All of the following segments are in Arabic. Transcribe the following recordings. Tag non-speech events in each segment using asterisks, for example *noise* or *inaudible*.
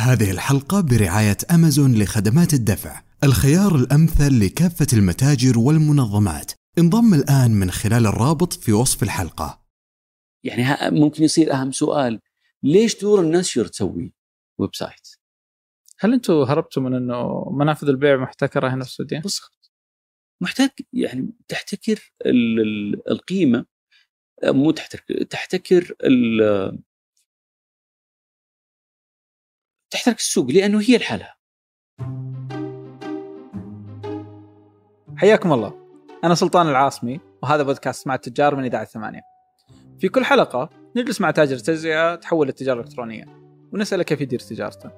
هذه الحلقة برعاية أمازون لخدمات الدفع الخيار الأمثل لكافة المتاجر والمنظمات انضم الآن من خلال الرابط في وصف الحلقة يعني ها- ممكن يصير أهم سؤال ليش دور النشر تسوي ويب سايت؟ هل أنتم هربتوا من إنه منافذ البيع محتكرة هنا في السعودية؟ بالضبط محتاج يعني تحتكر ال- ال- القيمة مو تحتكر تحتكر تحتكر السوق لأنه هي لحالها حياكم الله. أنا سلطان العاصمي وهذا بودكاست مع التجار من إذاعة ثمانية. في كل حلقة نجلس مع تاجر تجزئة تحول للتجارة الإلكترونية ونساله كيف يدير تجارته.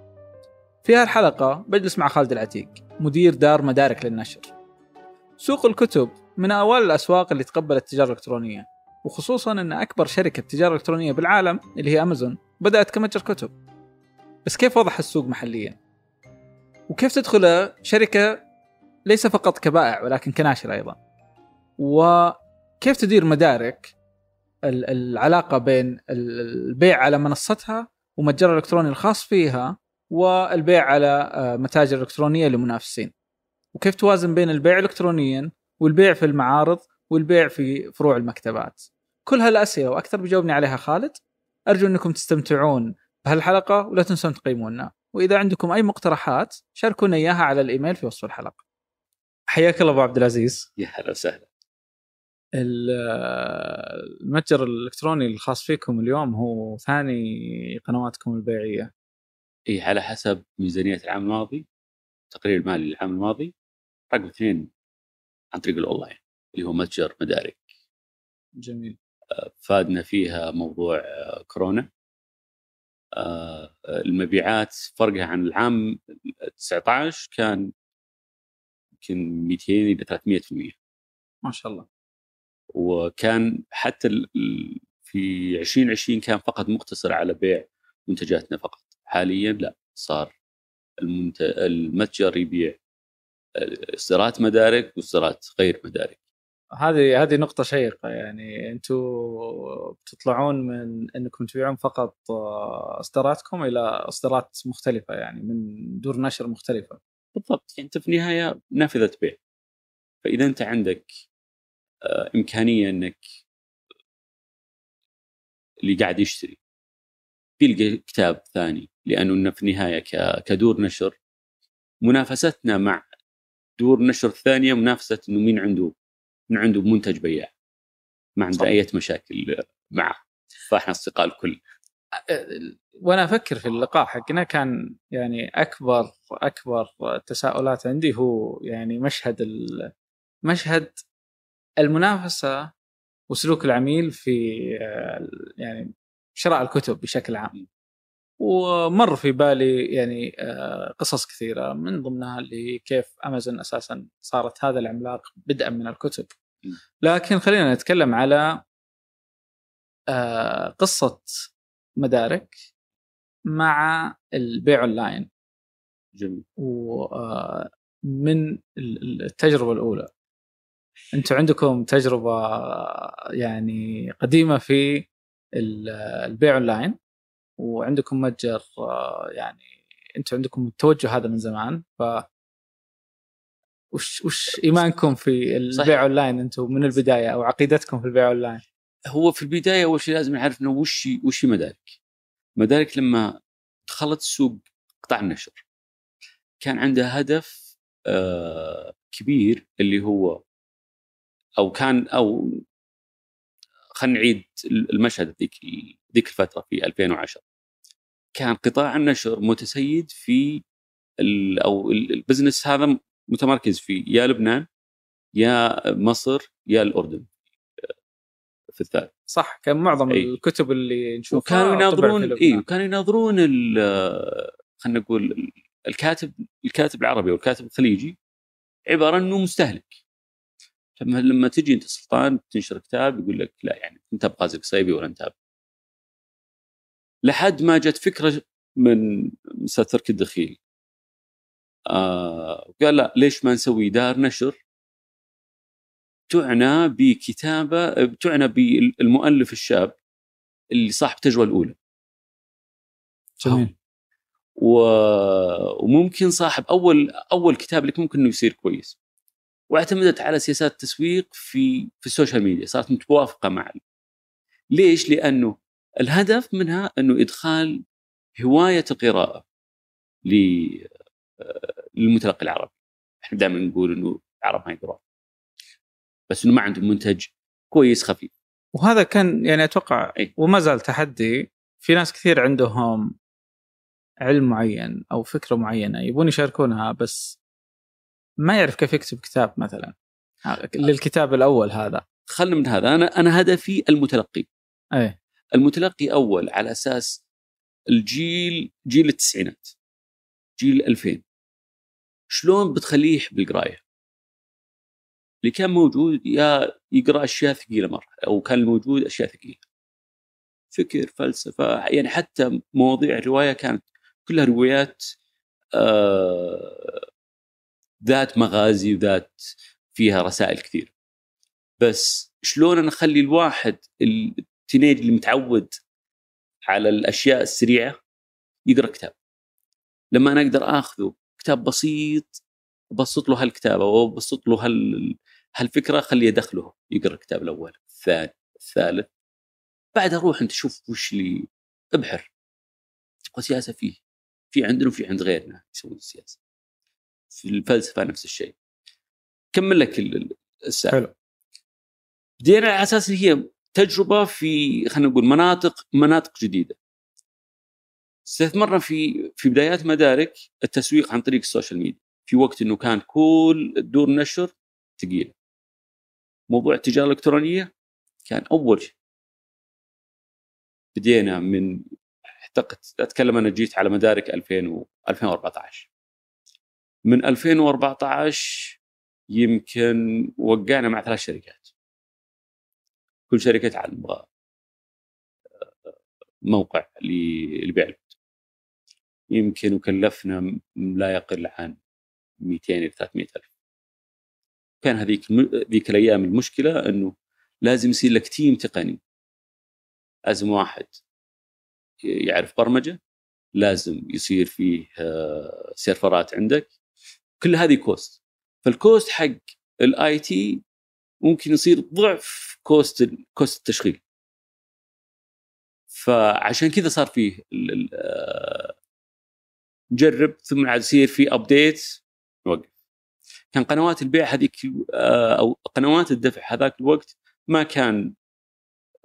في هالحلقه بجلس مع خالد العتيق مدير دار مدارك للنشر. سوق الكتب من أوائل الأسواق اللي تقبلت التجارة الإلكترونية وخصوصا إن أكبر شركة تجاره الكترونيه بالعالم اللي هي أمازون بدأت كمتجر كتب. بس كيف وضح السوق محليا؟ وكيف تدخل شركة ليس فقط كبائع ولكن كناشر أيضا؟ وكيف تدير مدارك ال- العلاقة بين ال- البيع على منصتها ومتجرها الالكتروني الخاص فيها والبيع على آه، متاجر إلكترونية لمنافسين؟ وكيف توازن بين البيع الكترونيا والبيع في المعارض والبيع في فروع المكتبات؟ كل هالأسئلة وأكثر بيجاوبني عليها خالد أرجو أنكم تستمتعون بهالحلقة ولا تنسون تقيمونا. وإذا عندكم أي مقترحات شاركونا إياها على الإيميل في وصف الحلقة. حياك الله أبو عبد العزيز. يا هلا وسهلا. ال- المتجر الإلكتروني الخاص فيكم اليوم هو ثاني قنواتكم البيعية. إي على حسب ميزانية العام الماضي التقرير المالي للعام الماضي رقم اثنين عن طريق الأونلاين اللي هو متجر مدارك. جميل. فادنا فيها موضوع آه، كورونا. آه، المبيعات فرقها عن العام 19 كان يمكن 200 إلى 300% ما شاء الله. وكان حتى في 2020 كان فقط مقتصر على بيع منتجاتنا فقط. حاليا لا صار المنت... المتجر يبيع إصدارات مدارك وإصدارات غير مدارك. هذه هذه نقطة شيقة يعني أنتم بتطلعون من انكم تبيعون فقط آه، اصداراتكم إلى اصدارات مختلفة يعني من دور نشر مختلفة. بالضبط يعني انت في النهاية نافذة بيع فإذا انت عندك آه، إمكانية إنك اللي قاعد يشتري. بيلقى كتاب ثاني لأنه في النهاية ك- كدور نشر. منافستنا مع دور نشر ثانية منافسة إنه مين عنده مين عنده منتج بياع ما عنده. أي مشاكل معه فاحنا اصدقاء الكل وأنا أفكر في اللقاء حقنا كان يعني أكبر أكبر تساؤلات عندي هو يعني مشهد مشهد المنافسة وسلوك العميل في آه، يعني شراء الكتب بشكل عام. ومر في بالي يعني آه، قصص كثيرة من ضمنها اللي كيف امازون أساسا صارت هذا العملاق بدءا من الكتب. لكن خلينا نتكلم على آه، قصة مدارك مع البيع أونلاين. جميل. ومن التجربة الأولى. أنتم عندكم تجربة يعني قديمة في ال- البيع أونلاين وعندكم متجر آه، يعني أنتم عندكم التوجه هذا من زمان ف وش وش إيمانكم في البيع. أونلاين أنتم من البداية أو عقيدتكم في البيع أونلاين؟ هو في البداية أول شيء لازم نعرف إنه وش وش مدارك. مدارك لما دخلت السوق قطاع النشر كان عندها هدف آه كبير اللي هو أو كان أو خلينا نعيد المشهد ذيك ذيك الفترة في 2010 كان قطاع النشر متسيد في ال أو ال- البزنس هذا متمركز في يا لبنان يا مصر يا الأردن في الثالث صح كان معظم أي. الكتب اللي نشوفها وكانوا يناظرون. اي وكانوا يناظرون خلينا نقول ال- الكاتب الكاتب العربي والكاتب الخليجي عبارة إنه مستهلك لما لما تجي أنت سلطان تنشر كتاب يقول لك لا يعني أنت بغازي القصيبي ولا أنت لحد ما جت فكرة من أستاذ تركي الدخيل آه قال لا ليش ما نسوي دار نشر؟ تعنى بكتابة تعنى بالمؤلف الشاب اللي صاحب التجربة الأولى. جميل. و... وممكن صاحب أول أول كتاب لك ممكن إنه يصير كويس. واعتمدت على سياسات التسويق في في السوشيال ميديا صارت متوافقة مع ليش؟ لأنه الهدف منها إنه إدخال هواية القراءة للمتلقي العربي. إحنا دائما نقول إنه العرب ما يقرون بس إنه ما عندهم منتج كويس خفيف. وهذا كان يعني أتوقع أي. وما زال تحدي. في ناس كثير عندهم علم معين أو فكرة معينة يبون يشاركونها بس ما يعرف كيف يكتب كتاب مثلا. للكتاب الأول هذا. خلنا من هذا. أنا أنا هدفي المتلقي. اي المتلقي أول على أساس الجيل جيل التسعينات. جيل 2000 شلون بتخليه يحب القراية؟ اللي كان موجود يا يقرأ أشياء ثقيلة مرة أو كان الموجود أشياء ثقيلة. فكر فلسفة يعني حتى مواضيع الرواية كانت كلها روايات آه ذات مغازي وذات فيها رسائل كثير. بس شلون أنا أخلي الواحد التينيج اللي متعود على الأشياء السريعة يقرأ كتاب؟ لما أنا أقدر آخذه. كتاب بسيط وبسط له هالكتابه وبسط له هال هالفكرة خليه يدخله يقرأ الكتاب الأول. الثاني الثالث. بعد أروح أنت شوف وش اللي أبحر. تبغى سياسة فيه. في عندنا وفي عند غيرنا يسوون السياسة. في الفلسفة نفس الشيء. كمل لك السالفه حلو. بدينا على أساس هي تجربة في خلينا نقول مناطق مناطق جديدة. استثمرنا في في بدايات مدارك التسويق عن طريق ال social media. في وقت إنه كان كل دور نشر ثقيله موضوع التجارة الإلكترونية كان أول شيء. بدينا من أعتقد أتكلم أنا جيت على مدارك 2000 و 2014 من 2014 يمكن وقعنا مع ثلاث شركات. كل شركة تعال نبغى موقع لبيع الكتب يمكن وكلفنا لا يقل عن 200 إلى 300 ألف. كان هذيك ذيك الأيام المشكلة إنه لازم يصير لك تيم تقني. لازم واحد يعرف برمجة لازم يصير فيه آه، سيرفرات عندك. كل هذه cost فال cost حق ال IT ممكن يصير ضعف cost cost التشغيل. فعشان كذا صار فيه آه، نجرب ثم عاد يصير في update نوقف. كان قنوات البيع هذيك آه، أو قنوات الدفع هذاك الوقت ما كان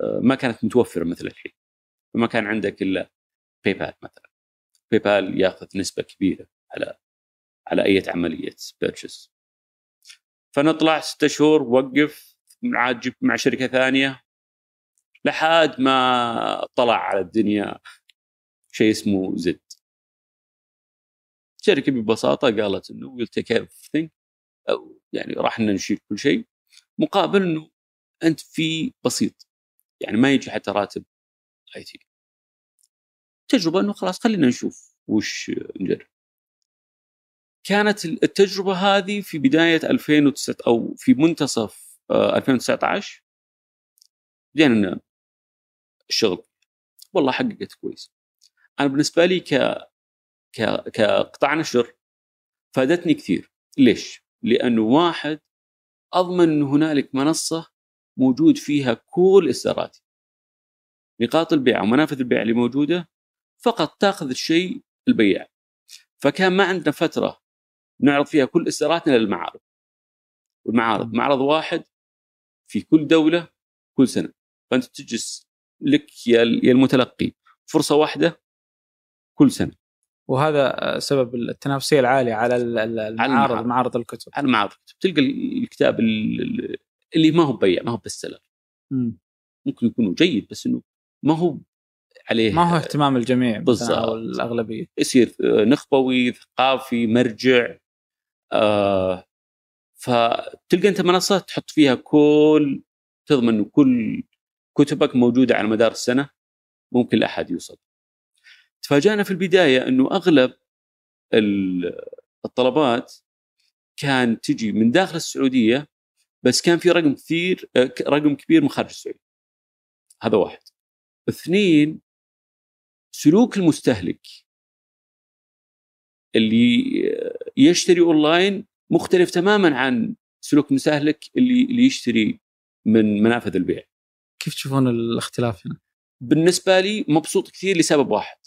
آه، ما كانت متوفرة مثل الحين. فما كان عندك إلا باي بال مثلا. باي بال ياخذ نسبة كبيرة على على أي عملية purchase فنطلع ستة شهور وقف عاد جبت مع شركة ثانية. لحد ما طلع على الدنيا شيء اسمه زد. الشركة ببساطة قالت إنه we'll take يعني راح نشيل كل شيء مقابل إنه أنت في بسيط يعني ما يجي حتى راتب اي تي تجربة إنه خلاص خلينا نشوف وش نجرب. كانت التجربة هذه في بداية 2009 أو في منتصف 2019 بدينا الشغل والله حققت كويس. أنا بالنسبة لي ك كقطاع نشر. فادتني كثير. ليش؟ لأنه واحد أضمن ان هنالك منصة موجود فيها كل إصداراتي. نقاط البيع ومنافذ البيع اللي موجودة فقط تأخذ الشيء البياع فكان ما عندنا فترة نعرض فيها كل إصداراتنا للمعارض. والمعارض معرض واحد في كل دولة كل سنة. فأنت تجلس لك يا المتلقي فرصة واحدة كل سنة. وهذا سبب التنافسية العالية على المعارض معارض الكتب. على المعارض. الكتب تلقى الكتاب اللي ما هو بيع ما هو بستسلر ممكن يكون جيد بس إنه ما هو عليه. ما هو اهتمام الجميع بالضبط. أو الاغلبيه يصير نخبوي ثقافي مرجع آه فتلقى أنت منصه تحط فيها كل تضمن إنه كل كتبك موجودة على مدار السنة ممكن لاحد يوصل. تفاجأنا في البداية إنه أغلب الطلبات كان تجي من داخل السعودية بس كان في رقم كثير رقم كبير من خارج السعودية. هذا واحد. اثنين سلوك المستهلك اللي يشتري أونلاين مختلف تماما عن سلوك المستهلك اللي اللي يشتري من منافذ البيع. كيف تشوفون الاختلاف هنا؟ بالنسبة لي مبسوط كثير لسبب واحد.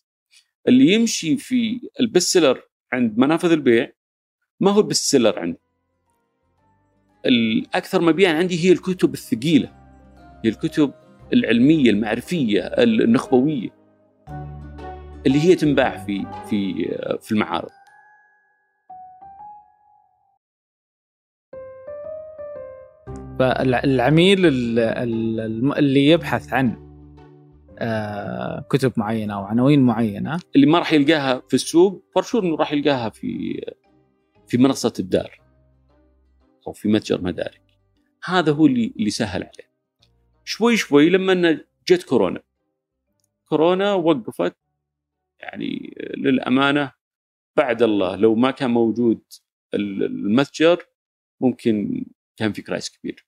اللي يمشي في البست عند منافذ البيع ما هو البست عندي. الأكثر مبيعا عندي هي الكتب الثقيلة هي الكتب العلمية المعرفية النخبوية اللي هي تنباع في في في المعارض. فالعميل اللي يبحث عن كتب معينة أو عناوين معينة اللي ما راح يلقاها في السوق فرشور إنه راح يلقاها في في منصة الدار أو في متجر مدارك. هذا هو اللي اللي سهل عليه. شوي شوي لما جت كورونا. كورونا وقفت يعني للأمانة بعد الله. لو ما كان موجود المتجر ممكن كان في كرايس كبير.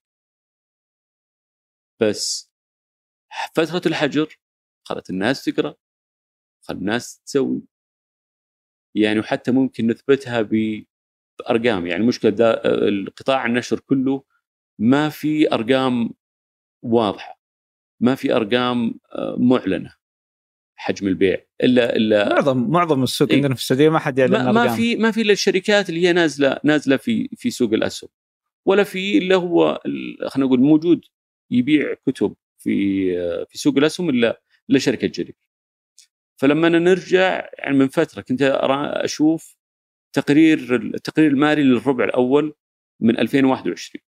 بس فترة الحجر خلت الناس تقرأ خلت الناس تسوي. يعني وحتى ممكن نثبتها بأرقام. يعني مشكله القطاع النشر كله ما في أرقام واضحة ما في أرقام آه، معلنة. حجم البيع. إلا إلا معظم معظم السوق إيه؟ عندنا في السعودية ما حد يعلن ما, ما في ما في إلا الشركات اللي هي نازلة نازلة في في سوق الأسهم. ولا في إلا هو خلينا نقول موجود يبيع كتب في آه، في سوق الأسهم إلا الا شركه جرير فلما نرجع يعني من فترة كنت أشوف تقرير التقرير المالي للربع الأول من 2021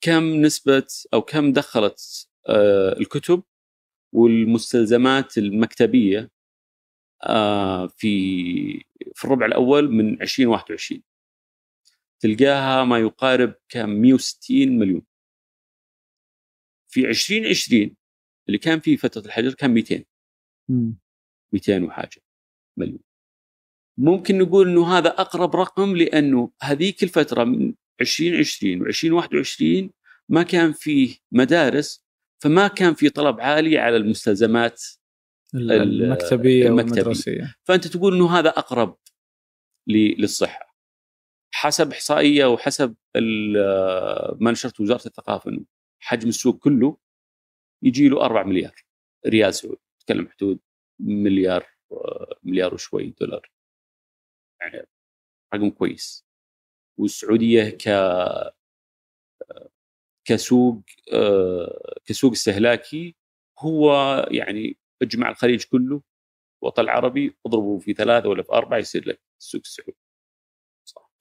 كم نسبة أو كم دخلت آه، الكتب والمستلزمات المكتبية آه، في في الربع الأول من 2021 تلقاها ما يقارب كم 160 مليون. في 2020 اللي كان فيه فترة الحجر كان 200 200 وحاجة. مليون. ممكن نقول إنه هذا أقرب رقم لأنه هذيك الفترة من 2020 و 2021 ما كان فيه مدارس فما كان في طلب عالي على المستلزمات المكتبية, والمدرسيه فأنت تقول إنه هذا أقرب للصحة. حسب إحصائية وحسب ما نشرت وزارة الثقافة إنه حجم السوق كله يجي له 4 مليار ريال سعودي. تكلم حدود مليار مليار وشوي دولار. يعني رقم كويس. والسعودية ك كسوق كسوق استهلاكي هو يعني اجمع الخليج كله الوطن العربي اضربه في ثلاثة ولا في أربعة يصير لك السوق السعودي.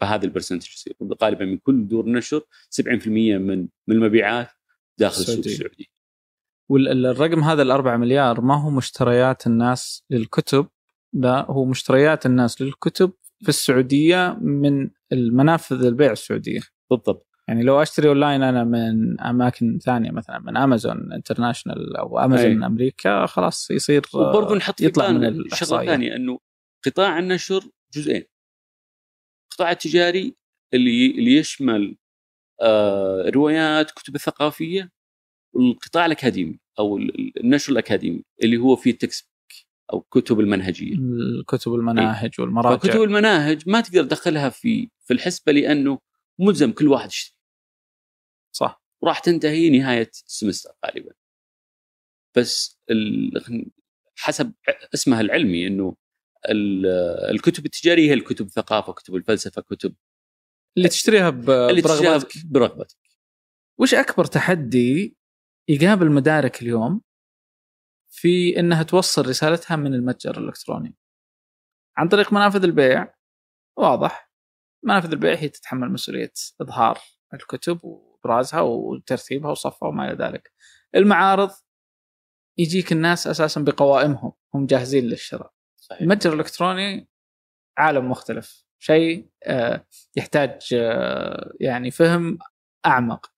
فهذا البرسنتج يصير. غالبا من كل دور نشر 70% من من المبيعات داخل السوق السعودي. والرقم هذا الأربعة مليار ما هو مشتريات الناس للكتب لا هو مشتريات الناس للكتب في السعودية من المنافذ البيع السعودية. بالضبط. يعني لو أشتري أونلاين أنا من أماكن ثانية مثلا من امازون international أو امازون أي. أمريكا خلاص يصير وبرضه نحط يطلع من شغلة ثانية إنه قطاع النشر جزئين. القطاع التجاري اللي اللي يشمل آه روايات كتب الثقافيه والقطاع الأكاديمي أو النشر الاكاديمي اللي هو فيه text أو كتب المنهجية. الكتب المناهج والمراجع. كتب المناهج ما تقدر تدخلها في في الحسبة لأنه ملزم كل واحد يشتري. صح. وراح تنتهي نهاية السمستر غالبا. بس حسب اسمها العلمي إنه الكتب التجارية هي الكتب الثقافة كتب الفلسفة كتب اللي تشتريها برغبتك برغبتك وش أكبر تحدي يقابل مدارك اليوم في إنها توصل رسالتها من المتجر الإلكتروني. عن طريق منافذ البيع واضح. منافذ البيع هي تتحمل مسؤولية إظهار الكتب وإبرازها وترتيبها وصفها وما إلى ذلك. المعارض يجيك الناس أساسا بقوائمهم هم جاهزين للشراء. صحيح. المتجر الإلكتروني عالم مختلف. شيء آه، يحتاج آه، يعني فهم أعمق.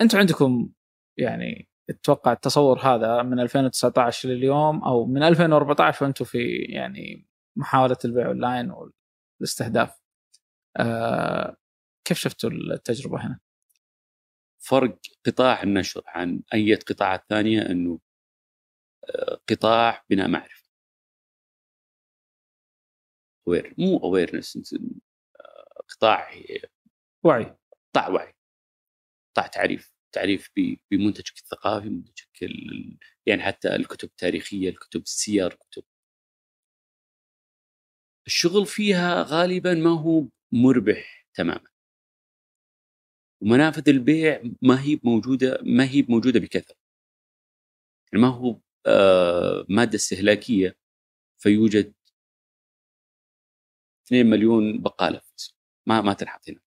فانتم عندكم يعني أتوقع التصور هذا من 2019 لليوم أو من 2014 وأنتم في يعني محاولة البيع أونلاين والاستهداف. آه كيف شفتوا التجربة هنا؟ فرق قطاع النشر عن أي قطاعات ثانية إنه آه، قطاع بناء معرفة. aware مو awareness قطاع وعي قطاع وعي قطاع تعريف تعريف بمنتجك الثقافي منتجك ال- يعني حتى الكتب التاريخية الكتب السير كتب الشغل فيها غالبا ما هو مربح تماما. ومنافذ البيع ما هي موجودة ما هي موجودة بكثرة. يعني ما هو آه، مادة استهلاكية فيوجد 2 مليون بقالة في. ما ما تنحط هنا.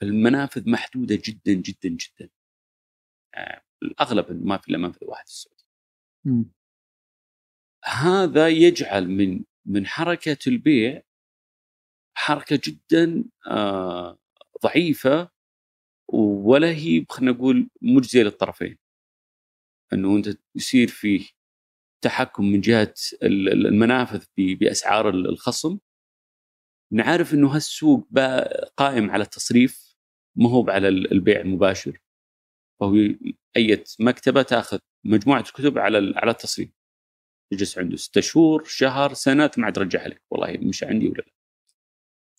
فالمنافذ محدودة جدا جدا جدا. آه، الأغلب ما في إلا منفذ واحد في السعودية. هذا يجعل من من حركة البيع حركة جدا آه، ضعيفة ولا هي خلينا نقول مجزية للطرفين. إنه أنت يصير فيه تحكم من جهة ال- ال- المنافذ بأسعار ال- الخصم. نعرف إنه هالسوق قائم على التصريف. ما هو على ال- البيع المباشر. فهو اي مكتبة تأخذ مجموعة الكتب على على التصريف تجلس عنده ستة شهور شهر سنه ثم عاد ترجعها لك والله مش عندي ولا لا.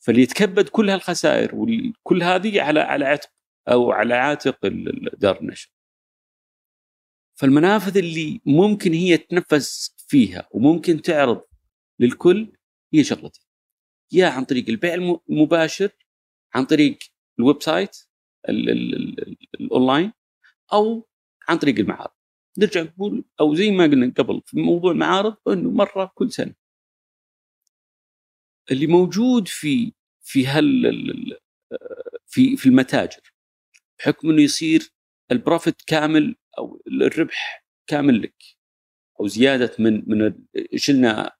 فاللي يتكبد كل هالخسائر وكل هذه على على عتق أو على عاتق دار النشر. فالمنافذ اللي ممكن هي تنفس فيها وممكن تعرض للكل هي شغلتين يا عن طريق البيع الم- المباشر عن طريق ال website ال- ال- ال- ال- الاونلاين أو عن طريق المعارض. نرجع نقول أو زي ما قلنا قبل في موضوع المعارض إنه مرة كل سنة. اللي موجود في في ال- في في المتاجر بحكم إنه يصير البروفيت كامل أو الربح كامل لك أو زيادة من من شلنا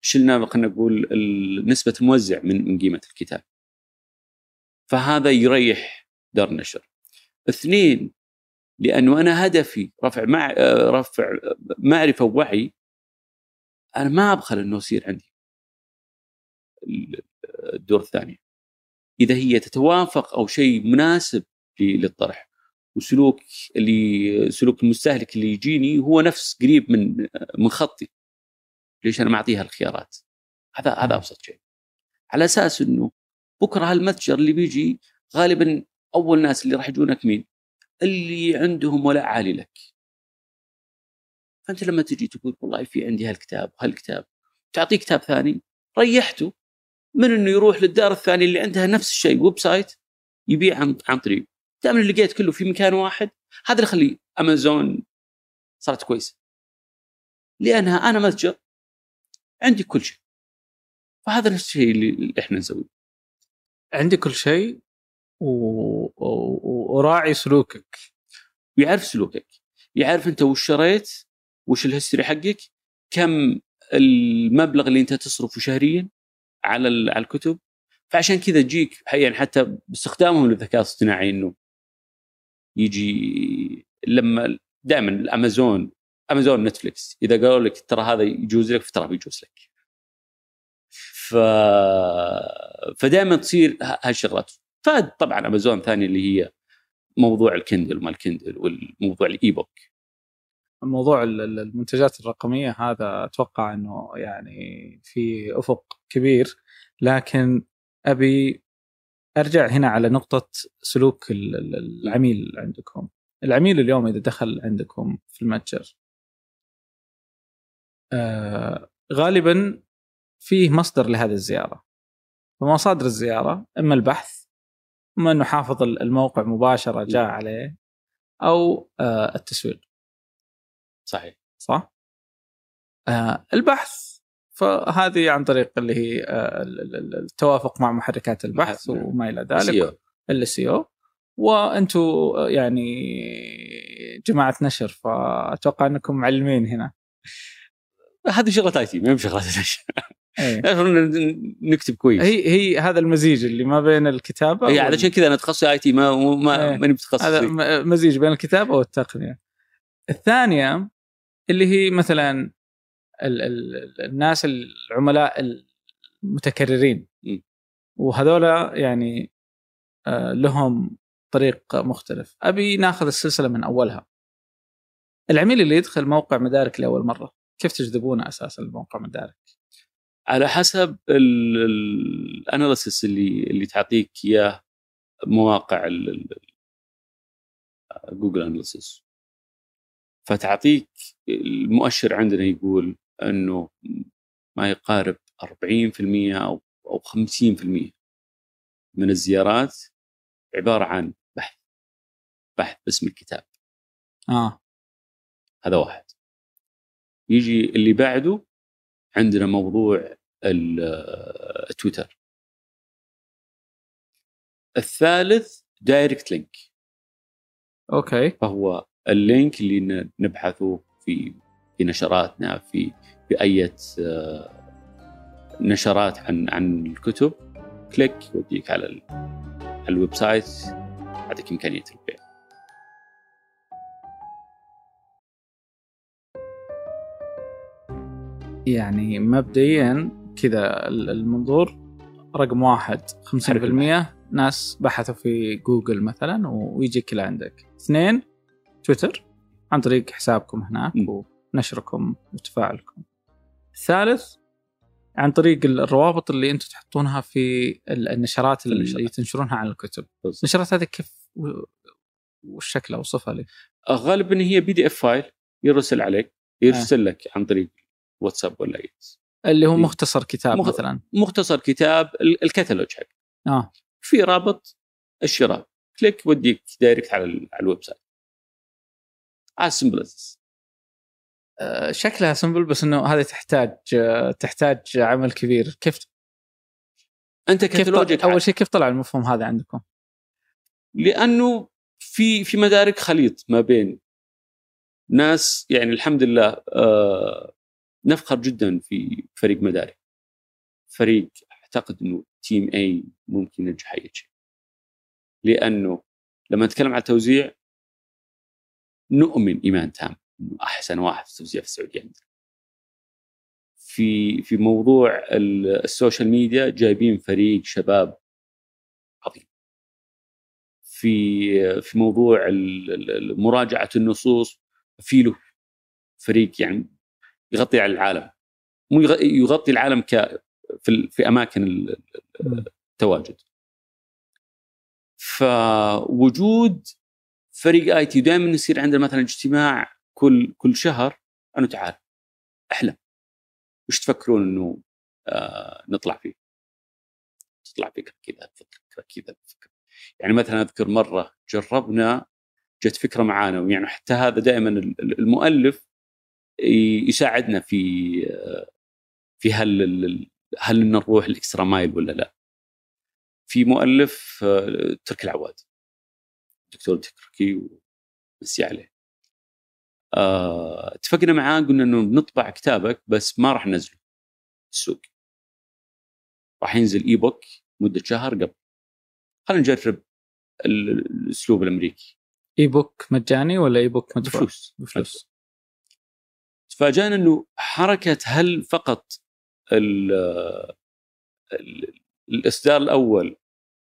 شلنا خلينا نقول نسبة الموزع من من قيمة الكتاب. فهذا يريح دار النشر اثنين لأنه أنا هدفي رفع مع رفع معرفة ووعي أنا ما أبخل إنه يصير عندي ال- الدور الثاني. إذا هي تتوافق أو شيء مناسب للطرح. وسلوك اللي سلوك المستهلك اللي يجيني هو نفس قريب من من خطي. ليش أنا معطيها الخيارات؟ هذا هذا أبسط شيء. على أساس إنه بكره هالمتجر اللي بيجي غالبا أول ناس اللي راح يجونك مين؟ اللي عندهم ولاء عالي لك. فأنت لما تجي تقول والله في عندي هالكتاب وهالكتاب تعطيه كتاب ثاني ريحته من إنه يروح للدار الثانية اللي عندها نفس الشيء website يبيع عن عن طريق. دام اللي لقيت كله في مكان واحد هذا اللي يخلي أمازون صارت كويسة. لأنها أنا متجر عندي كل شيء. فهذا نفس الشيء اللي إحنا نسويه. عندي كل شيء و... و... وراعي سلوكك. ويعرف سلوكك. يعرف انت وش شريت وش الهستوري حقك كم المبلغ اللي انت تصرفه شهريا على على الكتب. فعشان كذا تجيك يعني حتى باستخدامهم للذكاء الاصطناعي إنه يجي لما دائما الأمازون أمازون نتفلكس إذا قالوا لك ترى هذا يجوز لك فترى بيجوز لك. ف فدائما تصير هالشغلات. فاد طبعا امازون ثاني اللي هي موضوع الكندل وما الكندل والموضوع ال e-book موضوع ال- ال- المنتجات الرقمية هذا أتوقع إنه يعني في أفق كبير لكن أبي أرجع هنا على نقطة سلوك ال- ال- العميل عندكم. العميل اليوم إذا دخل عندكم في المتجر آه غالبا فيه مصدر لهذه الزيارة. فمصادر الزيارة إما البحث إما إنه حافظ الموقع مباشرة جاء عليه أو آه التسويق. صحيح. صح؟ آه البحث. فهذه عن طريق اللي هي آه ال- ال- ال- التوافق مع محركات البحث. وما إلى ذلك. أو وأنتم يعني جماعة نشر فأتوقع إنكم معلمين هنا. هذه شغلات IT ما هي شغلات نشر. نكتب كويس. هي هي هذا المزيج اللي ما بين الكتابة وال- علشان كذا أنا تخصصي IT ما ما إيه. ماني متخصص. هذا مزيج بين الكتابة والتقنية. الثانية اللي هي مثلا ال ال الناس العملاء المتكررين. وهذولا يعني آه، لهم طريق مختلف. أبي ناخذ السلسلة من أولها. العميل اللي يدخل موقع مدارك لأول مرة كيف تجذبونه أساسا لموقع مدارك؟ على حسب ال analysis اللي اللي تعطيك إياه مواقع جوجل analysis فتعطيك المؤشر عندنا يقول إنه ما يقارب 40% أو أو 50% من الزيارات عبارة عن بحث بحث باسم الكتاب. آه. هذا واحد. يجي اللي بعده عندنا موضوع التويتر الثالث direct link أوكي. فهو ال link اللي نبحثه في في نشراتنا في في أي نشرات عن عن الكتب. click يوديك على على ال website. يعطيك إمكانية البيع. يعني مبدئيا كذا ال- المنظور. رقم واحد 50% ناس بحثوا في جوجل مثلا ويجيك لعندك اثنين تويتر. عن طريق حسابكم هناك م. ونشركم وتفاعلكم. الثالث عن طريق الروابط اللي أنتم تحطونها في ال- النشرات اللي النشرات. تنشرونها عن الكتب. بالضبط. النشرات هذه كيف و- والشكل اوصفها لي غالبا هي PDF file يرسل عليك يرسل لك عن طريق واتساب ولا SMS اللي هو إيه. مختصر كتاب مخ- مثلا. مختصر كتاب ال- الكتالوج حق. آه. في رابط الشراء. click يوديك direct على ال- على ال website. as simple آه، شكلها simple بس إنه هذه تحتاج آه، تحتاج عمل كبير. كيف أنت كيف كتالوجك طلع أول شيء كيف طلع المفهوم هذا عندكم؟ لأنه في في مدارك خليط ما بين ناس يعني الحمد لله آه نفخر جدا في فريق مدارك فريق أعتقد إنه team A ممكن ينجح أي شيء. لأنه لما نتكلم عن التوزيع نؤمن إيمان تام إنه أحسن واحد في التوزيع في السعودية عندنا. في في موضوع ال- ال social media جايبين فريق شباب عظيم. في في موضوع مراجعة النصوص في له فريق يعني يغطي على العالم. مو يغ- يغطي العالم ك في في أماكن ال- ال- التواجد. فوجود فريق آي تي دائما يصير عندنا مثلا اجتماع كل كل شهر أنه تعال احلم وش تفكرون إنه آه نطلع فيه؟ تطلع فكره كذا فكره كذا فكره يعني مثلا أذكر مرة جربنا جت فكرة معانا ويعني حتى هذا دائما ال- ال- المؤلف يساعدنا في في هل هل نروح ال extra mile ولا لا؟ في مؤلف آه، تركي العواد. دكتور تركي ومسي عليه. آه، اتفقنا معاه قلنا إنه بنطبع كتابك بس ما راح ننزله السوق. راح ينزل e-book مدة شهر قبل. خلينا نجرب ال- الأسلوب الأمريكي. اي بوك مجاني ولا e-book مدفوع؟ بفلوس. بفلوس. تفاجأنا إنه حركة هل فقط ال ال الإصدار الأول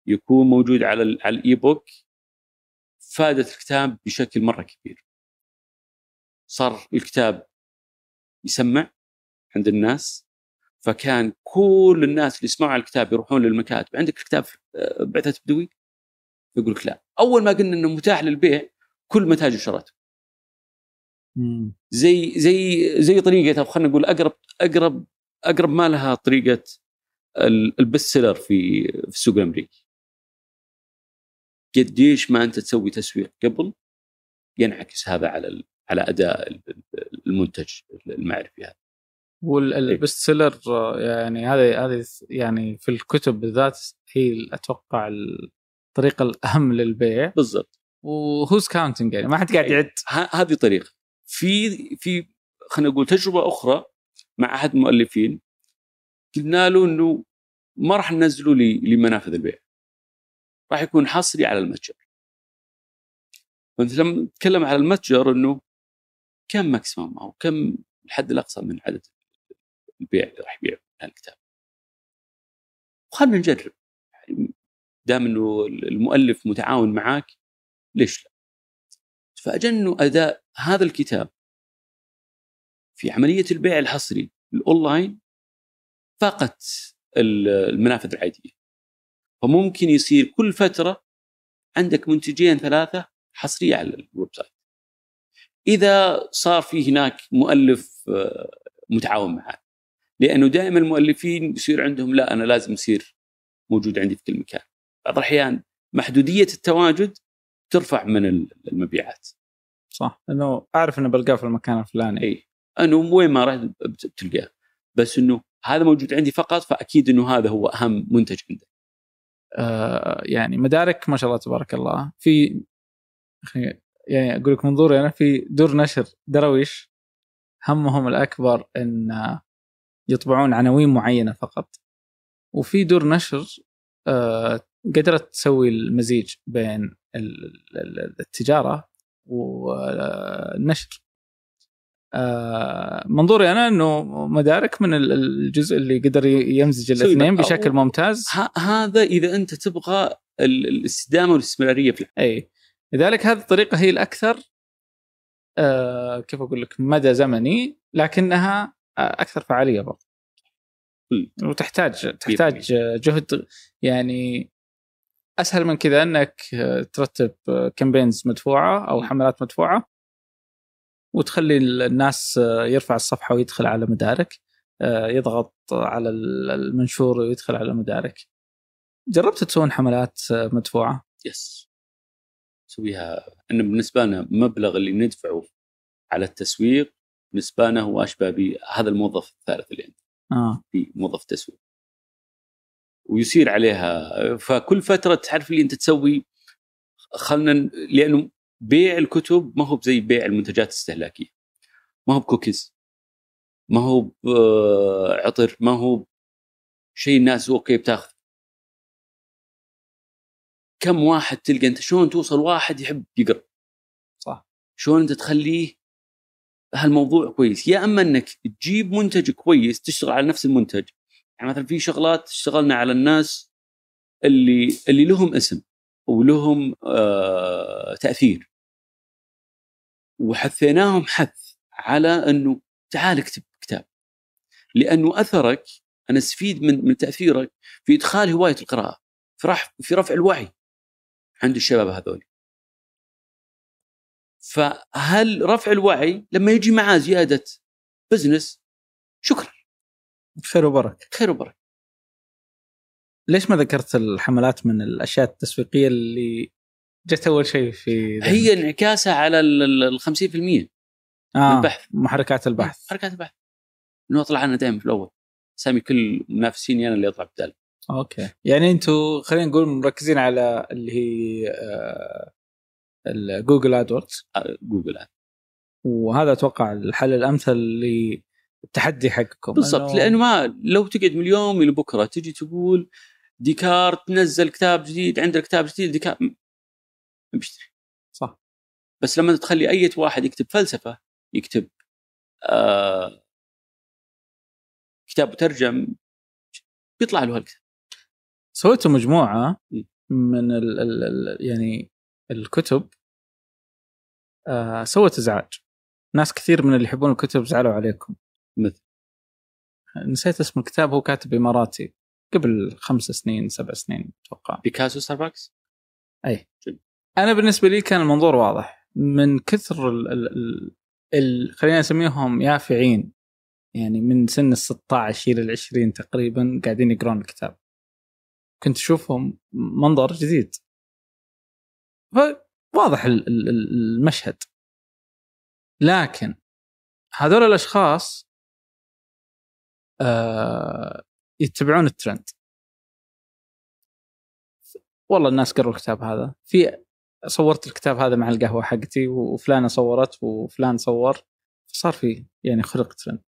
يكون موجود على على ال e-book فادت الكتاب بشكل مرة كبير. صار الكتاب يسمع عند الناس فكان كل الناس اللي يسمعوا على الكتاب يروحون للمكاتب عندك كتاب آه، بعثه بدوي يقول لك لا أول ما قلنا إنه متاح للبيع كل متاجر شرته. زي زي زي طريقة أو خلينا نقول أقرب أقرب أقرب ما لها طريقة ال- ال best seller في في السوق الأمريكي. قديش ما أنت تسوي تسويق قبل ينعكس هذا على على أداء ال- ال- المنتج المعرفي هذا. وال best seller يعني هذه هذه يعني في الكتب بالذات هي أتوقع الطريقة الأهم للبيع بالضبط وهوز كاونتنج يعني ما حد قاعد يعد هذه طريقة. في في خلينا نقول تجربة أخرى مع أحد المؤلفين قلنا له إنه ما راح ننزله لمنافذ البيع. راح يكون حصري على المتجر. فأنت لما تتكلم على المتجر إنه كم maximum أو كم الحد الأقصى من عدد البيع اللي راح يبيع الكتاب. وخلنا نجرب دام إنه المؤلف متعاون معاك ليش لا؟ تفاجأ انه أداء هذا الكتاب في عملية البيع الحصري الأونلاين فاقت ال- المنافذ العادية. فممكن يصير كل فترة عندك منتجين ثلاثة حصرية على ال website. إذا صار في هناك مؤلف آه، متعاون معاه لأنه دائما المؤلفين يصير عندهم لا أنا لازم يصير موجود عندي في كل مكان. بعض الأحيان محدودية التواجد ترفع من المبيعات. صح. لأنه أعرف إنه بلقاه في المكان الفلاني. إي. أنه وين ما رحت بت- بتلقاه. بس إنه هذا موجود عندي فقط فأكيد إنه هذا هو أهم منتج عندك. آه يعني مدارك ما شاء الله تبارك الله. في يعني أقول لك منظوري أنا في دور نشر درويش همهم الأكبر إن يطبعون عناوين معينة فقط. وفي دور نشر آه قدرت تسوي المزيج بين ال- ال- التجارة والنشر. آه منظوري أنا إنه مدارك من ال- الجزء اللي قدر يمزج الاثنين. بشكل ممتاز. هذا إذا أنت تبغى ال- الاستدامة والاستمرارية في اي لذلك هذه الطريقة هي الأكثر آه كيف أقول لك مدى زمني لكنها آه أكثر فعالية برضه. وتحتاج تحتاج جهد يعني أسهل من كذا إنك آه، ترتب كامبينز مدفوعة أو حملات مدفوعة وتخلي الناس آه، يرفع الصفحة ويدخل على مدارك آه، يضغط على المنشور ويدخل على مدارك. جربت تسوون حملات آه، مدفوعة؟ يس. نسويها. إن بالنسبة لنا مبلغ اللي ندفعه على التسويق بالنسبة لنا هو أشبه بهذا الموظف الثالث اللي عندي. آه. في موظف تسويق. ويصير عليها. فكل فترة تعرف اللي أنت تسوي خلنا لأنه بيع الكتب ما هو زي بيع المنتجات الاستهلاكية. ما هو بكوكيز. ما هو بعطر ما هو شيء الناس أوكي بتاخذ. كم واحد تلقى أنت؟ شلون توصل واحد يحب يقرأ؟ صح. شلون أنت تخليه هالموضوع كويس؟ يا أما أنك تجيب منتج كويس تشتغل على نفس المنتج يعني مثلا في شغلات اشتغلنا على الناس اللي اللي لهم اسم ولهم آه تأثير. وحثيناهم حث على إنه تعال اكتب كتاب. لأنه أثرك أنا أستفيد من من تأثيرك في إدخال هواية القراءة في رفع في رفع الوعي عند الشباب هذول. فهل رفع الوعي لما يجي معاه زيادة بزنس شكرا. خير وبركة. خير وبركة. ليش ما ذكرت الحملات من الأشياء التسويقية اللي جت أول شيء في؟ هي انعكاسها على ال 50% آه البحث. محركات البحث. حركات البحث. إنه أطلع أنا دائما في الأول. سامي كل منافسيني أنا اللي اطلع بدال أوكي. يعني أنتم خلينا نقول مركزين على اللي هي آه Google AdWords آه، Google Ad. وهذا أتوقع الحل الأمثل للتحدي حقكم بالضبط إنه- لأنه ما لو تقعد من اليوم إلى بكرة تجي تقول ديكارت نزل كتاب جديد عندنا كتاب جديد ديكارت بيشتري. صح. بس لما تخلي أي واحد يكتب فلسفة يكتب آه كتاب مترجم بيطلع له هالكتاب. سويتوا مجموعة. من ال ال ال يعني الكتب آه سوت ازعاج ناس كثير من اللي يحبون الكتب زعلوا عليكم. مثل. نسيت اسم الكتاب هو كاتب إماراتي. قبل خمس سنين سبع سنين أتوقع. بيكاسو ستاربكس أي. جميل. أنا بالنسبة لي كان المنظور واضح. من كثر ال ال ال خلينا نسميهم يافعين. يعني من سن ال 16 إلى ال 20 تقريبا قاعدين يقرون الكتاب. كنت أشوفهم منظر جديد. فواضح ال- ال- ال- المشهد. لكن هذول الأشخاص آه يتبعون الترند. والله الناس قروا الكتاب هذا. في صورت الكتاب هذا مع القهوة حقتي وفلانة صورت وفلان صور صار في يعني خلق ترند.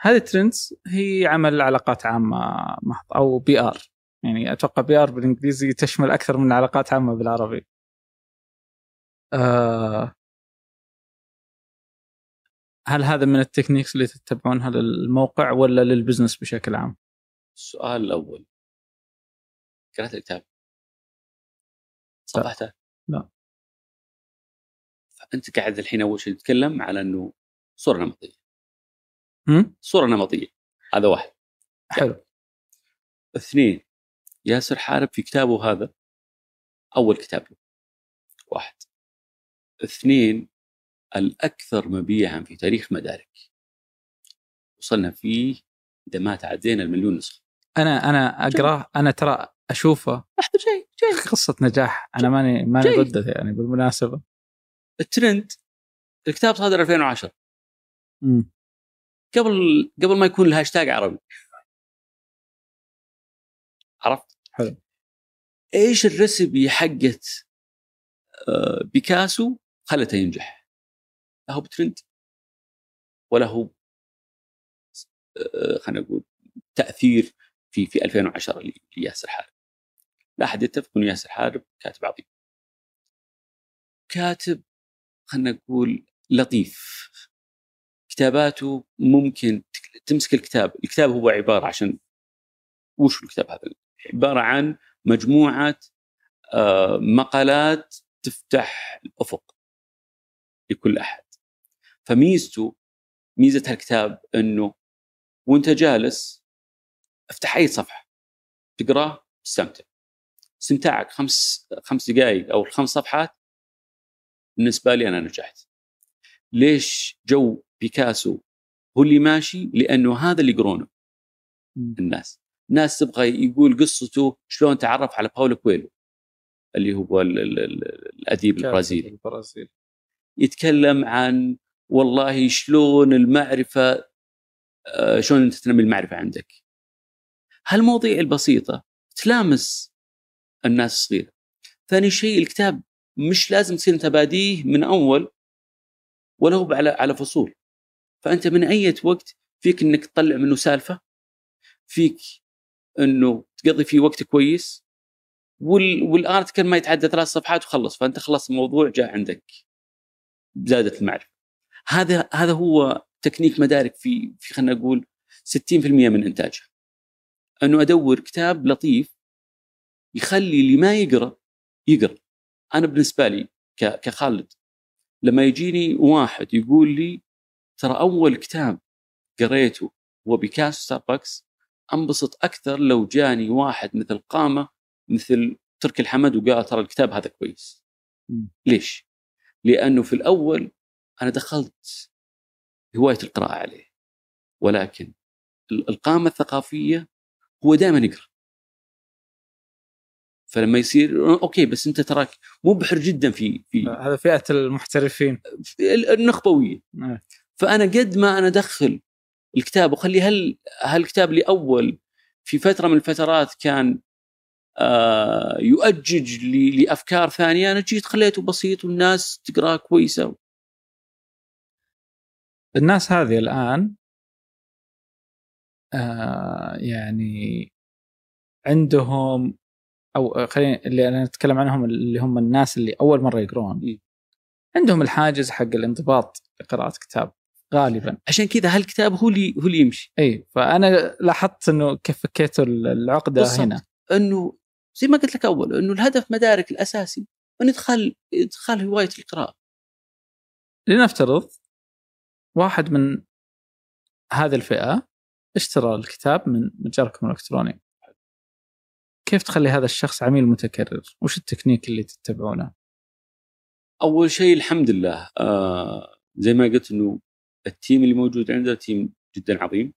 هذه ال trends هي عمل علاقات عامة محض أو PR. يعني أتوقع PR بالإنجليزي تشمل أكثر من علاقات عامة بالعربي. آه هل هذا من ال techniques اللي تتبعونها للموقع ولا لل business بشكل عام؟ السؤال الأول. قرأت الكتاب. صفحته؟ لا. فأنت قاعد الحين أول شيء تتكلم على إنه صورة نمطية. هم؟ صورة نمطية. هذا واحد. حلو. اثنين. ياسر حارب في كتابه هذا. أول كتاب له. واحد. اثنين. الأكثر مبيعا في تاريخ مدارك. وصلنا فيه إذا ما تعدينا المليون نسخة. أنا أنا اقراه أنا ترى أشوفه. لحظه جاي جاي قصة نجاح. أنا ماني ماني. ضده يعني بالمناسبة. الترند الكتاب صادر 2010 مم. قبل قبل ما يكون الهاشتاج عربي. عرفت؟ حلو. إيش الريسبي حقت آه، بيكاسو خلته ينجح؟ لا هو بترند. ولا هو آه، خلينا نقول تأثير في في 2010 ل- لياسر حارب لا أحد يتفق انه ياسر حارب كاتب عظيم. كاتب خلينا نقول لطيف. كتاباته ممكن تمسك الكتاب الكتاب هو عبارة عشان وش الكتاب هذا؟ عبارة عن مجموعة آه، مقالات تفتح الأفق لكل أحد. فميزته ميزة هالكتاب إنه وأنت جالس أفتح أي صفحة تقراه استمتع استمتاعك خمس خمس دقائق أو الخمس صفحات بالنسبة لي أنا نجحت. ليش جو بيكاسو هو اللي ماشي؟ لأنه هذا اللي يقرونه. الناس. ناس تبغى يقول قصته شلون تعرف على باولو كويلو اللي هو ال- ال- ال- الأديب البرازيلي. البرازيلي. يتكلم عن والله شلون المعرفة آه، شلون أنت تنمي المعرفة عندك؟ هالمواضيع البسيطة تلامس الناس الصغيرة. ثاني شيء الكتاب مش لازم تصير أنت باديه من أول ولا هو على على فصول. فأنت من أي وقت فيك إنك تطلع منه سالفة فيك إنه تقضي فيه وقت كويس وال... والارتكل ما يتعدى ثلاث صفحات وخلص فأنت خلص الموضوع جاء عندك زادت المعرفة. هذا هذا هو تكنيك مدارك في في خلينا نقول 60% من إنتاجها أنه أدور كتاب لطيف يخلي اللي ما يقرأ يقرأ أنا بالنسبة لي ك- كخالد لما يجيني واحد يقول لي ترى أول كتاب قريته هو بيكاسو ستاربكس أنبسط أكثر لو جاني واحد مثل قامة مثل تركي الحمد وقال ترى الكتاب هذا كويس. ليش؟ لأنه في الأول أنا دخلت هواية القراءة عليه ولكن ال- القامة الثقافية هو دائما يقرأ. فلما يصير أوكي بس أنت تراك مبحر جدا في في هذا فئة المحترفين. في ال- النخبوية. نعم. فأنا قد ما أنا أدخل الكتاب وخلي هل هالكتاب لأول في فترة من الفترات كان آه يؤجج لأفكار ثانية أنا جيت خليته بسيط والناس تقرأه كويسة. الناس هذه الآن آه يعني عندهم أو خلينا اللي أنا أتكلم عنهم اللي هم الناس اللي أول مرة يقرون. عندهم الحاجز حق الانضباط لقراءة كتاب غالبا. عشان كذا هالكتاب هو اللي هو اللي يمشي. إي فأنا لاحظت إنه كيف فكيتوا العقدة بالضبط. هنا إنه زي ما قلت لك أول إنه الهدف مدارك الأساسي إنه ادخال إدخال هواية القراءة. لنفترض واحد من هذه الفئة اشترى الكتاب من متجركم الإلكتروني. كيف تخلي هذا الشخص عميل متكرر؟ وش التكنيك اللي تتبعونه؟ أول شيء الحمد لله آه زي ما قلت إنه ال team اللي موجود عندنا team جدا عظيم.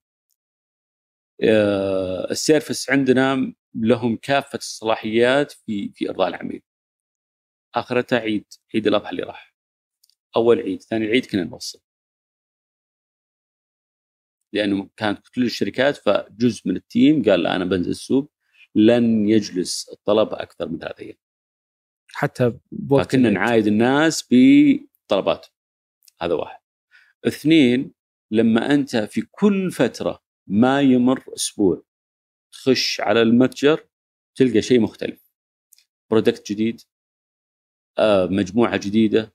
آه ال service عندنا لهم كافة الصلاحيات في في إرضاء العميل. اخرتها عيد عيد الأضحى اللي راح. أول عيد ثاني عيد كنا نوصل. لأنه كانت كل الشركات فجزء من ال team قال لا أنا بنزل السوق لن يجلس الطلب أكثر من ثلاث أيام. حتى بوقت فكنا. نعايد الناس بطلباتهم هذا واحد. اثنين لما أنت في كل فترة ما يمر أسبوع تخش على المتجر تلقى شيء مختلف. برودكت جديد آه، مجموعة جديدة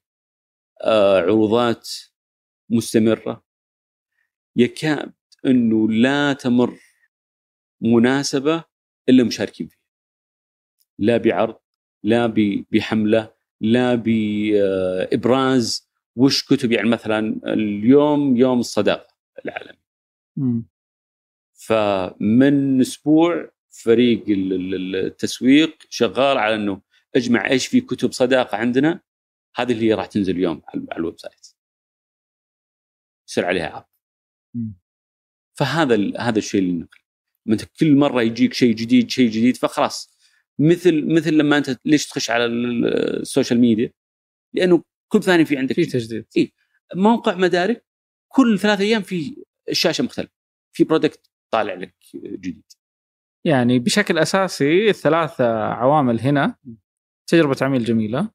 آه، عروضات مستمرة. يكاد أنه لا تمر مناسبة إلا مشاركين فيها. لا بعرض لا بحملة لا بإبراز. وش كتب؟ يعني مثلا اليوم يوم الصداقة العالمي. فمن أسبوع فريق ال- ال- التسويق شغال على إنه أجمع إيش في كتب صداقة عندنا. هذه اللي راح تنزل اليوم على ال website. يصير عليها عرض. فهذا هذا الشيء اللي نقل. أنت كل مرة يجيك شيء جديد شيء جديد فخلاص. مثل مثل لما أنت ليش تخش على ال- ال social media لأنه كل ثانية في عندك في جديد. تجديد. موقع مدارك كل ثلاث أيام في الشاشه مختلفة. في product طالع لك جديد. يعني بشكل أساسي الثلاث عوامل هنا. تجربة عميل جميلة.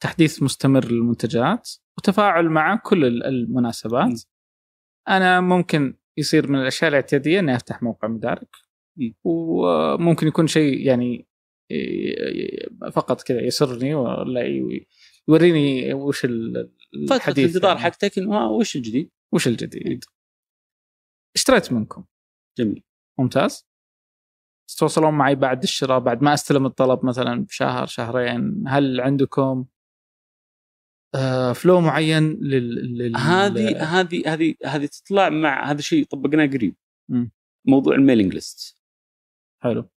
تحديث مستمر للمنتجات. وتفاعل مع كل ال- المناسبات. م. أنا ممكن يصير من الأشياء الاعتيادية إني أفتح موقع مدارك. وممكن يكون شيء يعني ي- فقط كذا يسرني ولا يوريني وش ال- فترة الحديث الانتظار يعني. حقتك ها وش الجديد؟ وش الجديد اشتريت منكم جميل ممتاز تتواصلون معي بعد الشراء بعد ما أستلم الطلب مثلا بشهر شهرين هل عندكم آه فلو معين لل. هذه هذه هذه هذه تطلع مع هذا الشيء طبقناه قريب. مم. موضوع ال mailing list. حلو.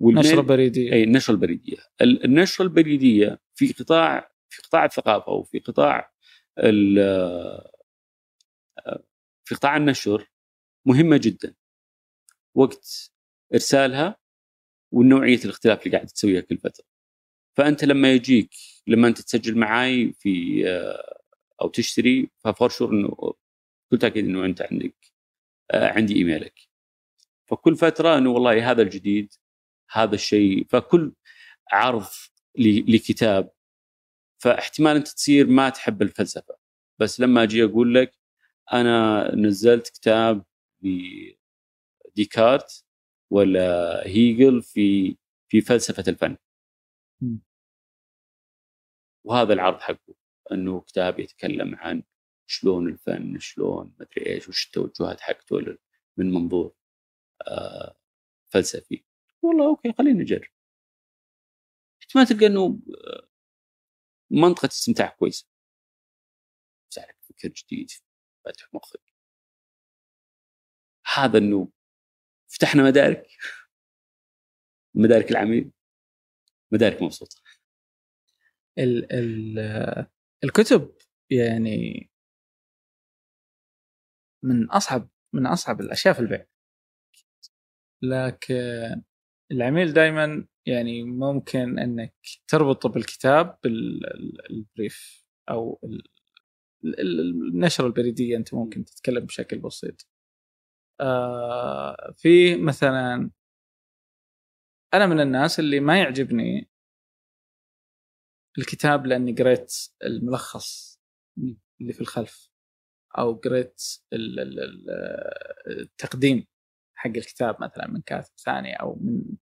وال mail- نشره بريدية. أي النشره البريديه ال- النشره البريدية في قطاع في قطاع الثقافة وفي قطاع ال- في قطاع النشر مهمة جدا. وقت إرسالها ونوعيه الاختلاف اللي قاعد تسويها كل فترة. فأنت لما يجيك لما أنت تسجل معاي في آه، أو تشتري ف for sure إنه كل تأكيد إنه أنت عندك آه، عندي إيميلك. فكل فترة إنه والله هذا الجديد هذا الشيء فكل عرض لكتاب فاحتمال أنت تصير ما تحب الفلسفة. بس لما أجي أقول لك أنا نزلت كتاب لديكارت ولا هيجل في في فلسفة الفن. وهذا العرض حقه إنه كتاب يتكلم عن شلون الفن شلون مدري إيش وش التوجهات حقته من منظور آه فلسفي. والله أوكي خلينا نجرب. احتمال تلقى إنه آه، منطقة استمتاع كويسة. لك فكر جديد فتح مخك. هذا إنه فتحنا مدارك. مدارك العميل. مدارك مبسوطة. ال ال الكتب يعني من أصعب من أصعب الأشياء في البيع لكن العميل دائما يعني ممكن إنك تربطه بالكتاب بالبريف أو ال- ال- النشرة البريدية أنت ممكن تتكلم بشكل بسيط. آه في مثلا أنا من الناس اللي ما يعجبني الكتاب لأني قريت الملخص اللي في الخلف أو قريت ال- ال- ال- التقديم حق الكتاب مثلا من كاتب ثاني أو من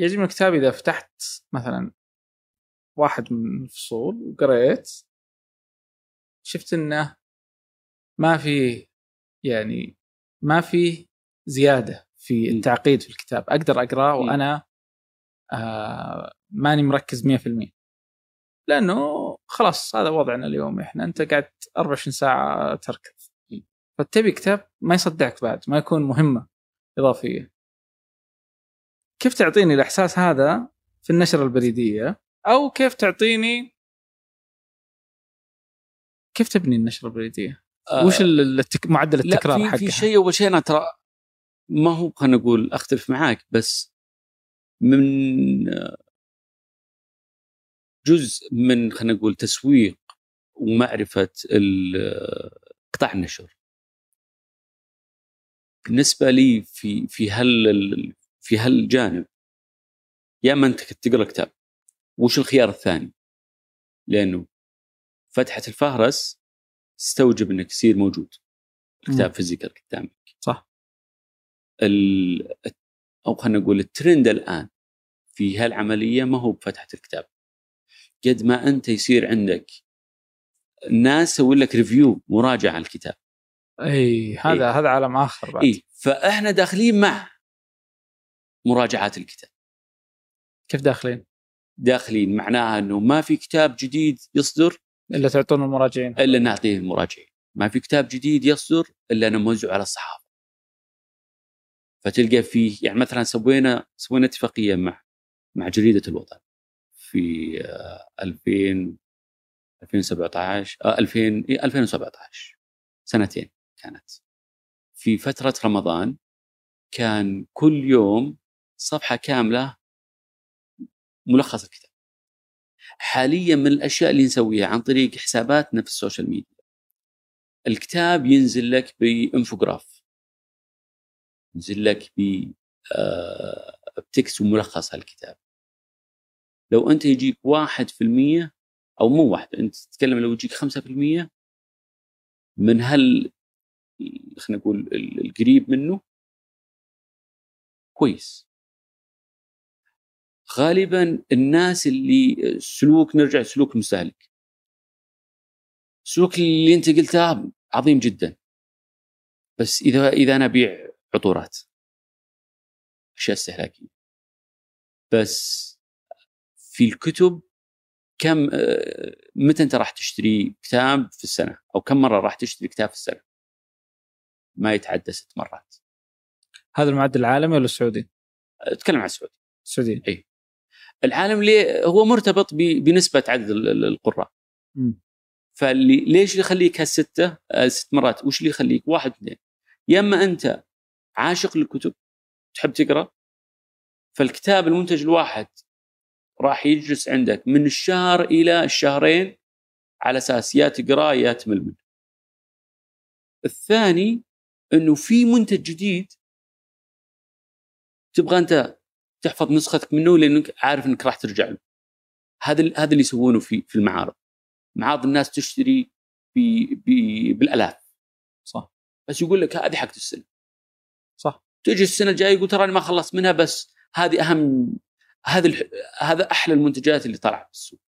يعجبني الكتاب إذا فتحت مثلا واحد من الفصول وقريت شفت إنه ما في يعني ما في زيادة في. التعقيد في الكتاب أقدر اقراه. وأنا آه ماني مركز 100% لأنه خلاص هذا وضعنا اليوم إحنا. أنت قاعد 24 ساعة تركض. فتبي كتاب ما يصدعك بعد ما يكون مهمة إضافية. كيف تعطيني الإحساس هذا في النشرة البريدية؟ أو كيف تعطيني كيف تبني النشرة البريدية؟ آه، وش ال- التك... معدل التكرار حقها؟ في شيء أول شيء أنا ترى ما هو خلينا نقول أختلف معاك بس من جزء من خلينا نقول تسويق ومعرفة قطاع النشر بالنسبة لي في في هال في هالجانب يا اما أنت تقرأ كتاب وش الخيار الثاني؟ لأنه فتحة الفهرس تستوجب إنك يصير موجود الكتاب. physical قدامك صح ال... أو خلينا نقول الترند الآن في هالعملية ما هو بفتحة الكتاب. قد ما أنت يصير عندك ناس يسوي لك review مراجعة على الكتاب. إي هذا إيه. هذا عالم آخر بعد. إي فإحنا داخلين مع مراجعات الكتاب. كيف داخلين؟ داخلين معناها إنه ما في كتاب جديد يصدر إلا تعطون المراجعين. إلا نعطيه المراجعين. ما في كتاب جديد يصدر إلا نموزعه على الصحافة. فتلقى فيه يعني مثلا سوينا سوينا اتفاقية مع مع جريدة الوطن في آه، 2000 2017 آه، 2000 إيه، 2017 سنتين كانت. في فترة رمضان كان كل يوم صفحة كاملة ملخص الكتاب حاليا من الأشياء اللي نسويها عن طريق حساباتنا في ال social media. الكتاب ينزل لك ب infograph ينزل لك ب آه، ب text وملخص هالكتاب. لو أنت يجيك واحد في المية أو مو واحد أنت تتكلم لو يجيك خمسة في المية من هل خلينا نقول ال- القريب منه كويس. غالبا الناس اللي سلوك نرجع لسلوك المستهلك. السلوك اللي أنت قلته عظيم جدا. بس إذا إذا أنا أبيع عطورات. أشياء استهلاكية. بس في الكتب كم آه، متى أنت راح تشتري كتاب في السنة؟ أو كم مرة راح تشتري كتاب في السنة؟ ما يتعدى ست مرات. هذا المعدل العالمي ولا السعودي؟ أتكلم عن السعودي. السعودي العالم ليه هو مرتبط بنسبة عدد ال- ال- القراء. مم. فاللي ليش يخليك هالستة آه، ست مرات؟ وش اللي يخليك؟ واحد اثنين. يا إما أنت عاشق للكتب تحب تقرأ فالكتاب المنتج الواحد راح يجلس عندك من الشهر إلى الشهرين على أساس يا تقرأ يا تمل منه. الثاني إنه في منتج جديد تبغى أنت تحفظ نسختك منه لأنك عارف إنك راح ترجع له. هذا هذا اللي يسوونه في في المعارض. معارض الناس تشتري ب ب بالألاف صح بس يقول لك هذه حقت السنة. تجي السنة الجاية يقول ترى أنا ما خلصت منها بس هذه أهم هذا. هذا أحلى المنتجات اللي طلعت في السوق.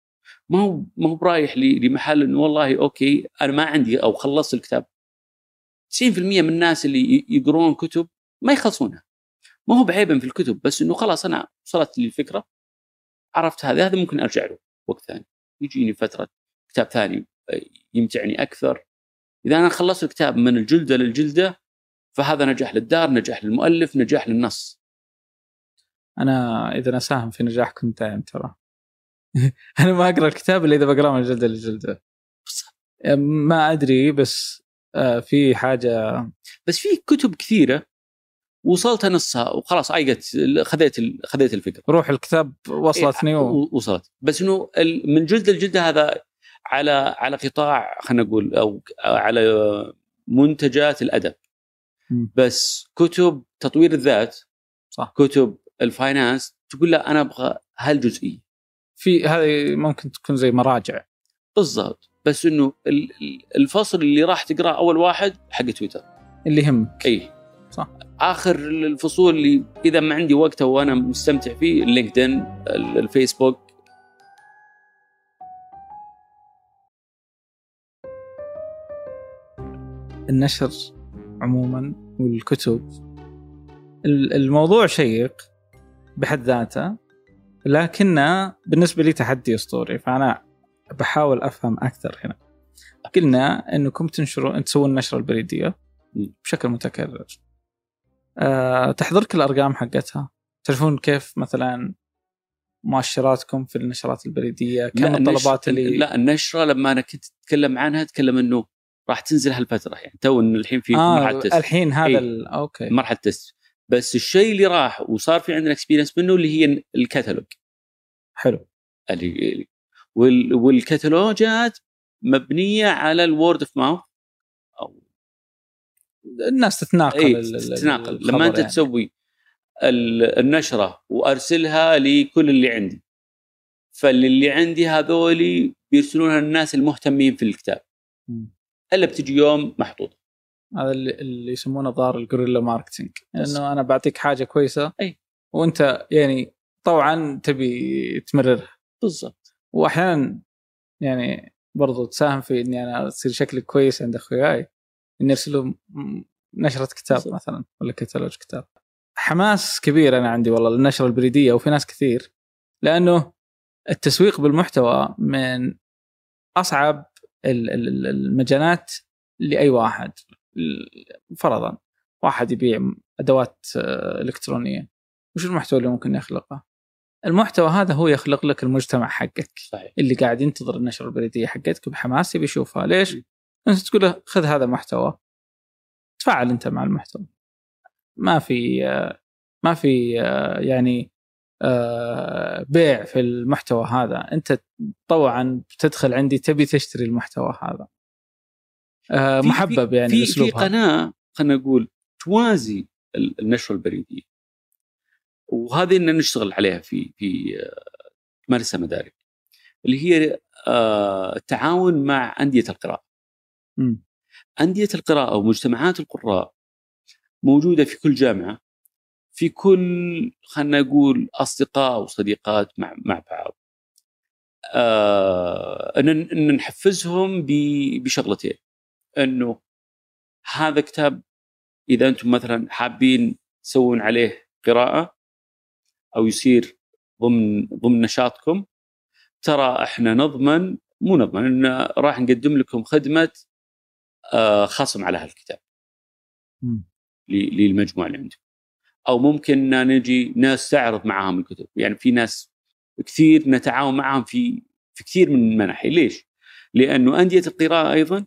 ما هو ما هو برايح لمحل إنه والله أوكي أنا ما عندي أو خلصت الكتاب. 90% من الناس اللي يقرون كتب ما يخلصونها. ما هو بعيبا في الكتب بس إنه خلاص أنا وصلت لي الفكرة عرفت هذا هذا ممكن أرجع له وقت ثاني. يجيني فترة كتاب ثاني آه، يمتعني أكثر. إذا أنا خلصت الكتاب من الجلدة للجلدة فهذا نجاح للدار نجاح للمؤلف نجاح للنص. أنا إذا اساهم في نجاحكم دايم ترى. *laughs* أنا ما أقرأ الكتاب إلا إذا بقرأه من جلدة لجلدة. ما أدري بس آه، في حاجة بس في كتب كثيرة وصلت نصها وخلاص عيقت خذيت ال- خذيت الفكرة. روح الكتاب وصلتني إيه، و... وصلت. بس إنه ال- من جلد لجلدة هذا على على قطاع خلينا نقول أو على منتجات الأدب. بس كتب تطوير الذات صح. كتب الفاينانس تقول لا أنا أبغى هالجزئية. في هذه ممكن تكون زي مراجع. بالضبط. بس إنه ال- ال- الفصل اللي راح تقرأه أول واحد حق تويتر. اللي يهمك. إي. صح. آخر الفصول اللي إذا ما عندي وقت وأنا مستمتع فيه اللينكدين ال- الفيسبوك. النشر عموما والكتب. ال- الموضوع شيق بحد ذاته لكنه بالنسبة لي تحدي أسطوري فأنا بحاول أفهم أكثر هنا. قلنا إنكم تنشرون تسوون النشره البريدية. بشكل متكرر. أه تحضرك الأرقام حقتها. تعرفون كيف مثلا مؤشراتكم في النشرات البريدية؟ كم الطلبات اللي لا النشرة لما أنا كنت أتكلم عنها أتكلم إنه راح تنزل هالفترة يعني تو الحين في مرحلة آه test. الحين هذا إيه. أوكي. مرحلة test. بس الشيء اللي راح وصار في عندنا experience منه اللي هي الكتالوج حلو. اللي وال- والكتالوجات مبنية على ال word of mouth أو الناس تتناقل ال- تتناقل. لما أنت يعني. تسوي ال- النشرة وأرسلها لكل اللي عندي. فاللي عندي هذولي بيرسلونها للناس المهتمين في الكتاب. مم. إلا بتجي يوم محطوطه هذا اللي, اللي يسمونه ضار ال guerrilla marketing. انه أنا بعطيك حاجة كويسة. أي. وأنت يعني طبعا تبي تمررها. بالضبط. واحيانا يعني برضو تساهم في إني أنا أصير شكلي كويس عند أخوياي. إني ارسل نشرة كتاب بالضبط. مثلا ولا كتالوج كتاب. حماس كبير أنا عندي والله للنشرة البريدية وفي ناس كثير. لأنه التسويق بالمحتوى من أصعب المجالات لأي واحد. فرضا واحد يبيع أدوات آه، إلكترونية وش المحتوى اللي ممكن يخلقه؟ المحتوى هذا هو يخلق لك المجتمع حقك. صحيح. اللي قاعد ينتظر النشر البريدية حقتك بحماس يبي يشوفها. ليش؟ أنت تقول له خذ هذا المحتوى تفاعل أنت مع المحتوى. ما في آه، ما في آه، يعني بيع في المحتوى هذا. أنت طوعا بتدخل عندي تبي تشتري المحتوى هذا. آه، محبب يعني في في. قناة خلينا نقول توازي ال- النشره البريدية. وهذه اللي نشتغل عليها في في آه، مارسة مدارك. اللي هي آه، التعاون مع أندية القراءة. مم. أندية القراءة ومجتمعات القراء موجودة في كل جامعة. في كل خلينا نقول أصدقاء وصديقات مع مع بعض. آه إن نحفزهم بشغلتين. أنه هذا كتاب إذا أنتم مثلا حابين تسوون عليه قراءة أو يصير ضمن ضمن نشاطكم ترى إحنا نضمن مو نضمن إن راح نقدم لكم خدمة آه، خصم على هالكتاب. للمجموعة اللي عندكم. أو ممكن نجي ناس تعرض معاهم الكتب. يعني في ناس كثير نتعاون معاهم في في كثير من المناحي. ليش؟ لأنه أندية القراءة أيضا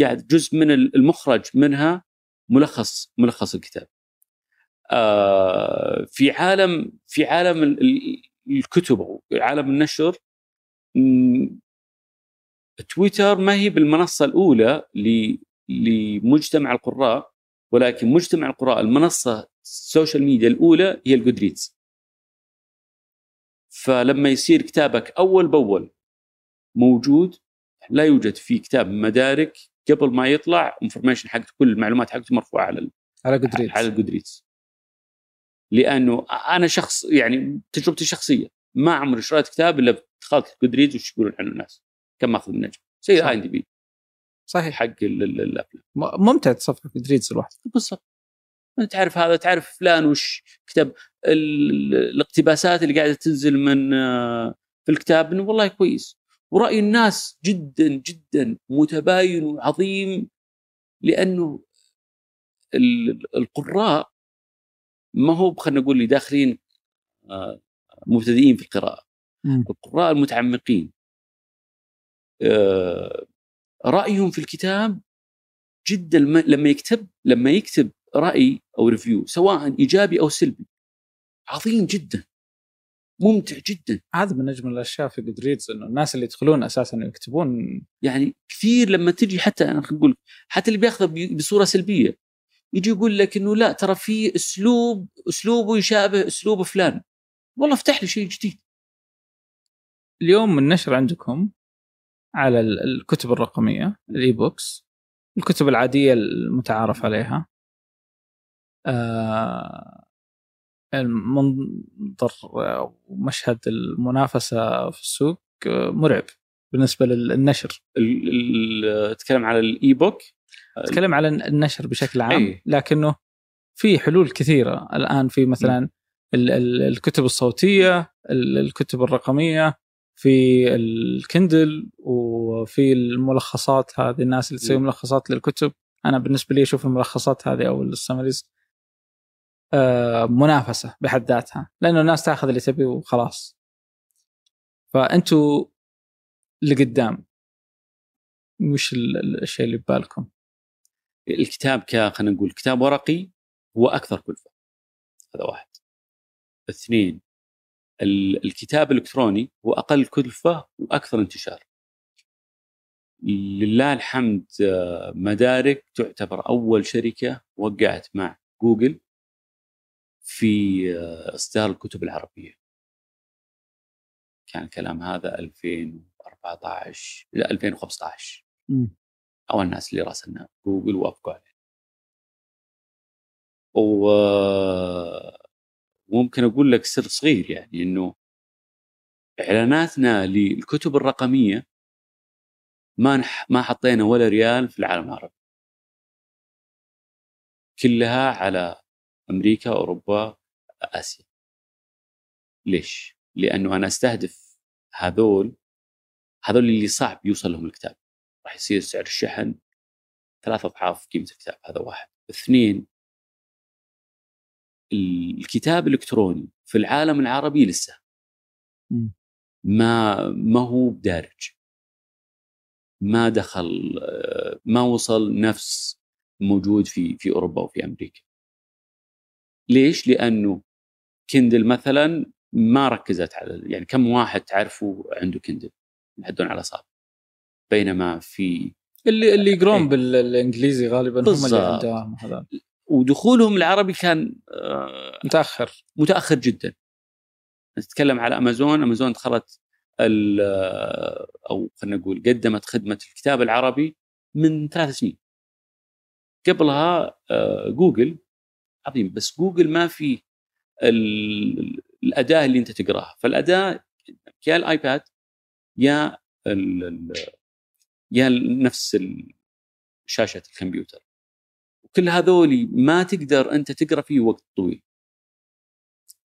قاعد جزء من المخرج منها ملخص ملخص الكتاب. آه، في عالم في عالم ال- ال- الكتب عالم النشر تويتر ما هي بالمنصة الأولى لمجتمع القراء ولكن مجتمع القراء المنصة ال social media الأولى هي ال Goodreads فلما يصير كتابك أول بأول موجود لا يوجد في كتاب مدارك قبل ما يطلع ال information حقته كل المعلومات حقته مرفوعة على ال- على Goodreads على ال Goodreads لأنه أنا شخص يعني تجربتي الشخصية ما عمري شريت كتاب إلا دخلت Goodreads وش يقولون عنه الناس. كم ماخذ النجم. زي صح. IMDb. صحيح. حق ال- ال- الأفلام. ممتع تصفح Goodreads الواحد. بالضبط. تعرف هذا تعرف فلان وش كتب. ال- الاقتباسات اللي قاعدة تنزل من آه، في الكتاب إنه والله كويس. ورأي الناس جدا جدا متباين وعظيم لأنه ال- القراء ما هو خلينا نقول اللي داخلين آه، مبتدئين في القراءة. القراء المتعمقين. آه، رأيهم في الكتاب جدا لما يكتب لما يكتب رأي أو review سواء إيجابي أو سلبي. عظيم جدا. ممتع جدا. هذا من أجمل الأشياء في Goodreads إنه الناس اللي يدخلون أساسا يكتبون. يعني كثير لما تجي حتى أنا نقول حتى اللي بياخذه بصورة سلبية يجي يقول لك إنه لا ترى في أسلوب أسلوبه يشابه أسلوب فلان. والله افتح لي شيء جديد. اليوم النشر عندكم على ال- الكتب الرقمية ال e-books الكتب العادية المتعارف عليها. المنظر ومشهد المنافسة في السوق آه، مرعب بالنسبة للنشر. تتكلم على ال e-book اتكلم على النشر بشكل عام أي. لكنه في حلول كثيرة. الآن في مثلا ال- ال- الكتب الصوتية ال- الكتب الرقمية في الكندل وفي الملخصات هذه الناس اللي تسوي. ملخصات للكتب. أنا بالنسبة لي أشوف الملخصات هذه أو السمريز آه، منافسة بحد ذاتها لأنه الناس تأخذ اللي تبي وخلاص. فأنتوا اللي قدام وش ال- ال- الشيء اللي ببالكم؟ الكتاب ك خلينا نقول كتاب ورقي هو أكثر كلفة. هذا واحد. اثنين ال- الكتاب الإلكتروني هو أقل كلفة وأكثر انتشار. لله الحمد آه، مدارك تعتبر أول شركة وقعت مع جوجل. في آه، إصدار الكتب العربية. كان الكلام هذا 2014 لا 2015 أو الناس اللي راسلنا جوجل وافقوا عليه. و- وممكن أقول لك سر صغير يعني إنه إعلاناتنا للكتب الرقمية ما نح ما حطينا ولا ريال في العالم العربي. كلها على أمريكا أوروبا آسيا. ليش؟ لأنه أنا أستهدف هذول هذول اللي صعب يوصل لهم الكتاب. راح يصير سعر الشحن ثلاث أضعاف قيمة الكتاب هذا واحد. اثنين الكتاب الإلكتروني في العالم العربي لسه. ما ما هو بدارج. ما دخل آه، ما وصل نفس موجود في في أوروبا وفي أمريكا. ليش؟ لأنه Kindle مثلا ما ركزت على يعني كم واحد تعرفه عنده Kindle يحدون على صعب بينما في اللي اللي يقرون إيه. بالانجليزي غالبا هم. اللي عندهم هذا. ودخولهم العربي كان آه، متأخر. متأخر جدا. نتكلم على Amazon Amazon دخلت ال- أو خلينا نقول قدمت خدمة الكتاب العربي من ثلاث سنين. قبلها آه، جوجل عظيم بس جوجل ما في ال- الأداة اللي أنت تقراها. فالأداة يا ال iPad يا ال- يا نفس شاشة الكمبيوتر. وكل هذولي ما تقدر أنت تقرأ فيه وقت طويل.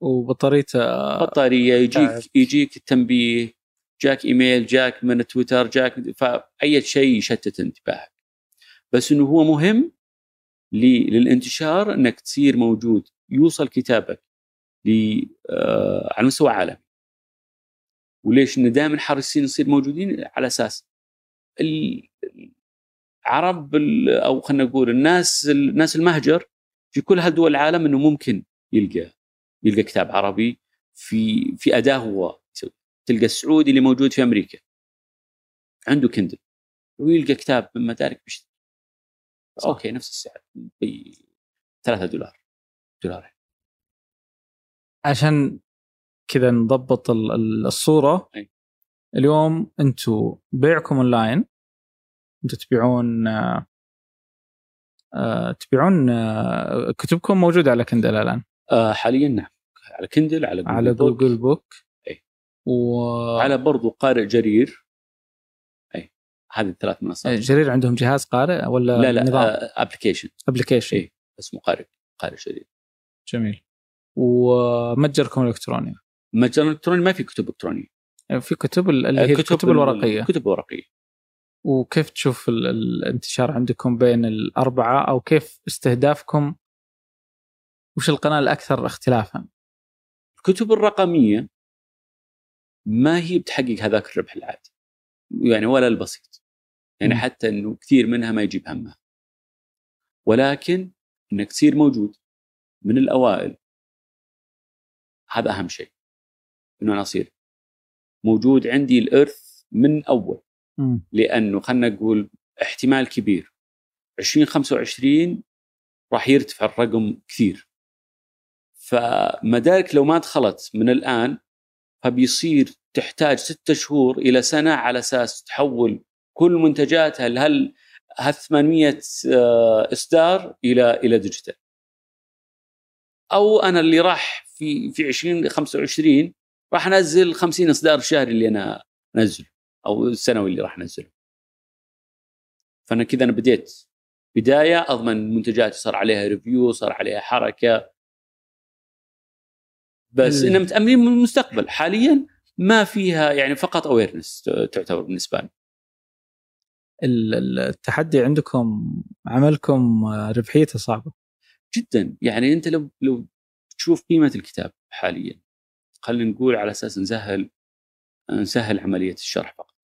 وبطاريته بطارية يجيك تعب. يجيك التنبيه جاك إيميل جاك من تويتر جاك فأي شيء يشتت انتباهك. بس إنه هو مهم للانتشار أنك تصير موجود يوصل كتابك ل آه، على مستوى عالمي. وليش؟ إن دائما حريصين نصير موجودين على أساس ال- العرب ال- أو خلينا نقول الناس الناس المهجر في كل هالدول العالم إنه ممكن يلقى يلقى كتاب عربي في في أداة هو تلقى السعودي اللي موجود في أمريكا. عنده Kindle. ويلقى كتاب من مدارك بيشتري صح. okay نفس السعر ب 3 دولار دولار عشان كذا نضبط ال- ال- الصورة. أي. اليوم أنتم بيعكم أونلاين أنتم تبيعون آه، تبيعون آه، كتبكم موجوده على Kindle الآن؟ آه حاليا نعم. على Kindle على جوجل على book، Google Book. أي. و على برضو قارئ جرير. اي هذه الثلاث منصات. جرير عندهم جهاز قارئ ولا لا لا نظام؟ application application إيه. اسمه قارئ قارئ جرير جميل. ومتجركم الالكتروني متجر إلكتروني ما في كتب إلكترونية. في كتب ال- اللي هي الكتب الورقية. الكتب الورقية. وكيف تشوف ال- الانتشار عندكم بين الأربعة؟ أو كيف استهدافكم؟ وش القناة الأكثر اختلافا؟ الكتب الرقمية ما هي بتحقق هذاك الربح العادي. يعني ولا البسيط. يعني. حتى إنه كثير منها ما يجيب همها. ولكن انك تصير موجود من الأوائل. هذا أهم شيء. إنه أنا أصير موجود عندي الإرث من أول. لأنه خلينا نقول احتمال كبير. 2025 راح يرتفع الرقم كثير. فمدارك لو ما دخلت من الآن فبيصير تحتاج ستة شهور إلى سنة على أساس تحول كل منتجاتها هل هال 800 آه، إصدار إلى إلى ديجيتال. أو أنا اللي راح في في 2025 راح أنزل 50 إصدار شهري اللي أنا أنزله أو السنوي اللي راح أنزله. فأنا كذا أنا بديت. بداية أضمن منتجاتي صار عليها review صار عليها حركة. بس اننا متاملين من المستقبل. حاليا ما فيها يعني فقط awareness تعتبر بالنسبة لي. التحدي عندكم عملكم ربحيته صعبة. جدا. يعني أنت لو لو تشوف قيمة الكتاب حاليا خلينا نقول على أساس نسهل نسهل عملية الشرح فقط.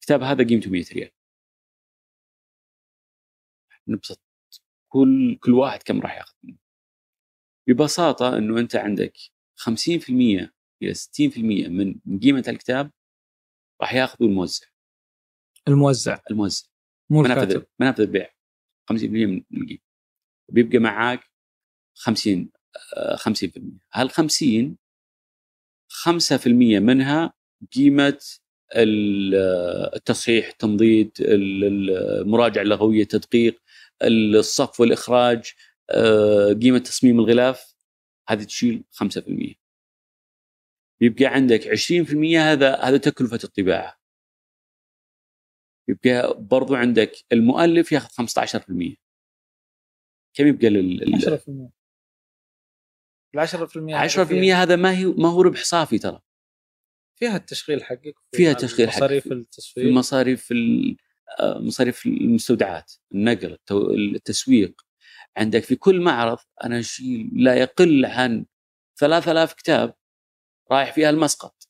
الكتاب هذا قيمته 100 ريال. نبسط كل كل واحد كم راح ياخذ منه. ببساطة إنه أنت عندك 50% إلى 60% من من قيمة الكتاب راح ياخذه الموزع. الموزع. الموزع. مو منافذ منافذ البيع 50% من القيمه بيبقى معاك 50 آه، 50% هال 50 5% منها قيمة آه، التصحيح التمضيد ال- المراجعه اللغوية التدقيق الصف والإخراج آه، قيمة تصميم الغلاف. هذه تشيل 5% يبقى عندك 20% هذا هذا تكلفة الطباعة. يبقى برضو عندك المؤلف ياخذ 15% كم يبقى لل ال- 10% ال 10% 10% هذا ما هي ما هو ربح صافي ترى. فيها التشغيل حقك فيها تشغيل حقك. مصاريف في التصوير المصاريف ال- آه، مصاريف المستودعات النقل التسويق. عندك في كل معرض أنا اشيل لا يقل عن 3000 كتاب رايح فيها المسقط.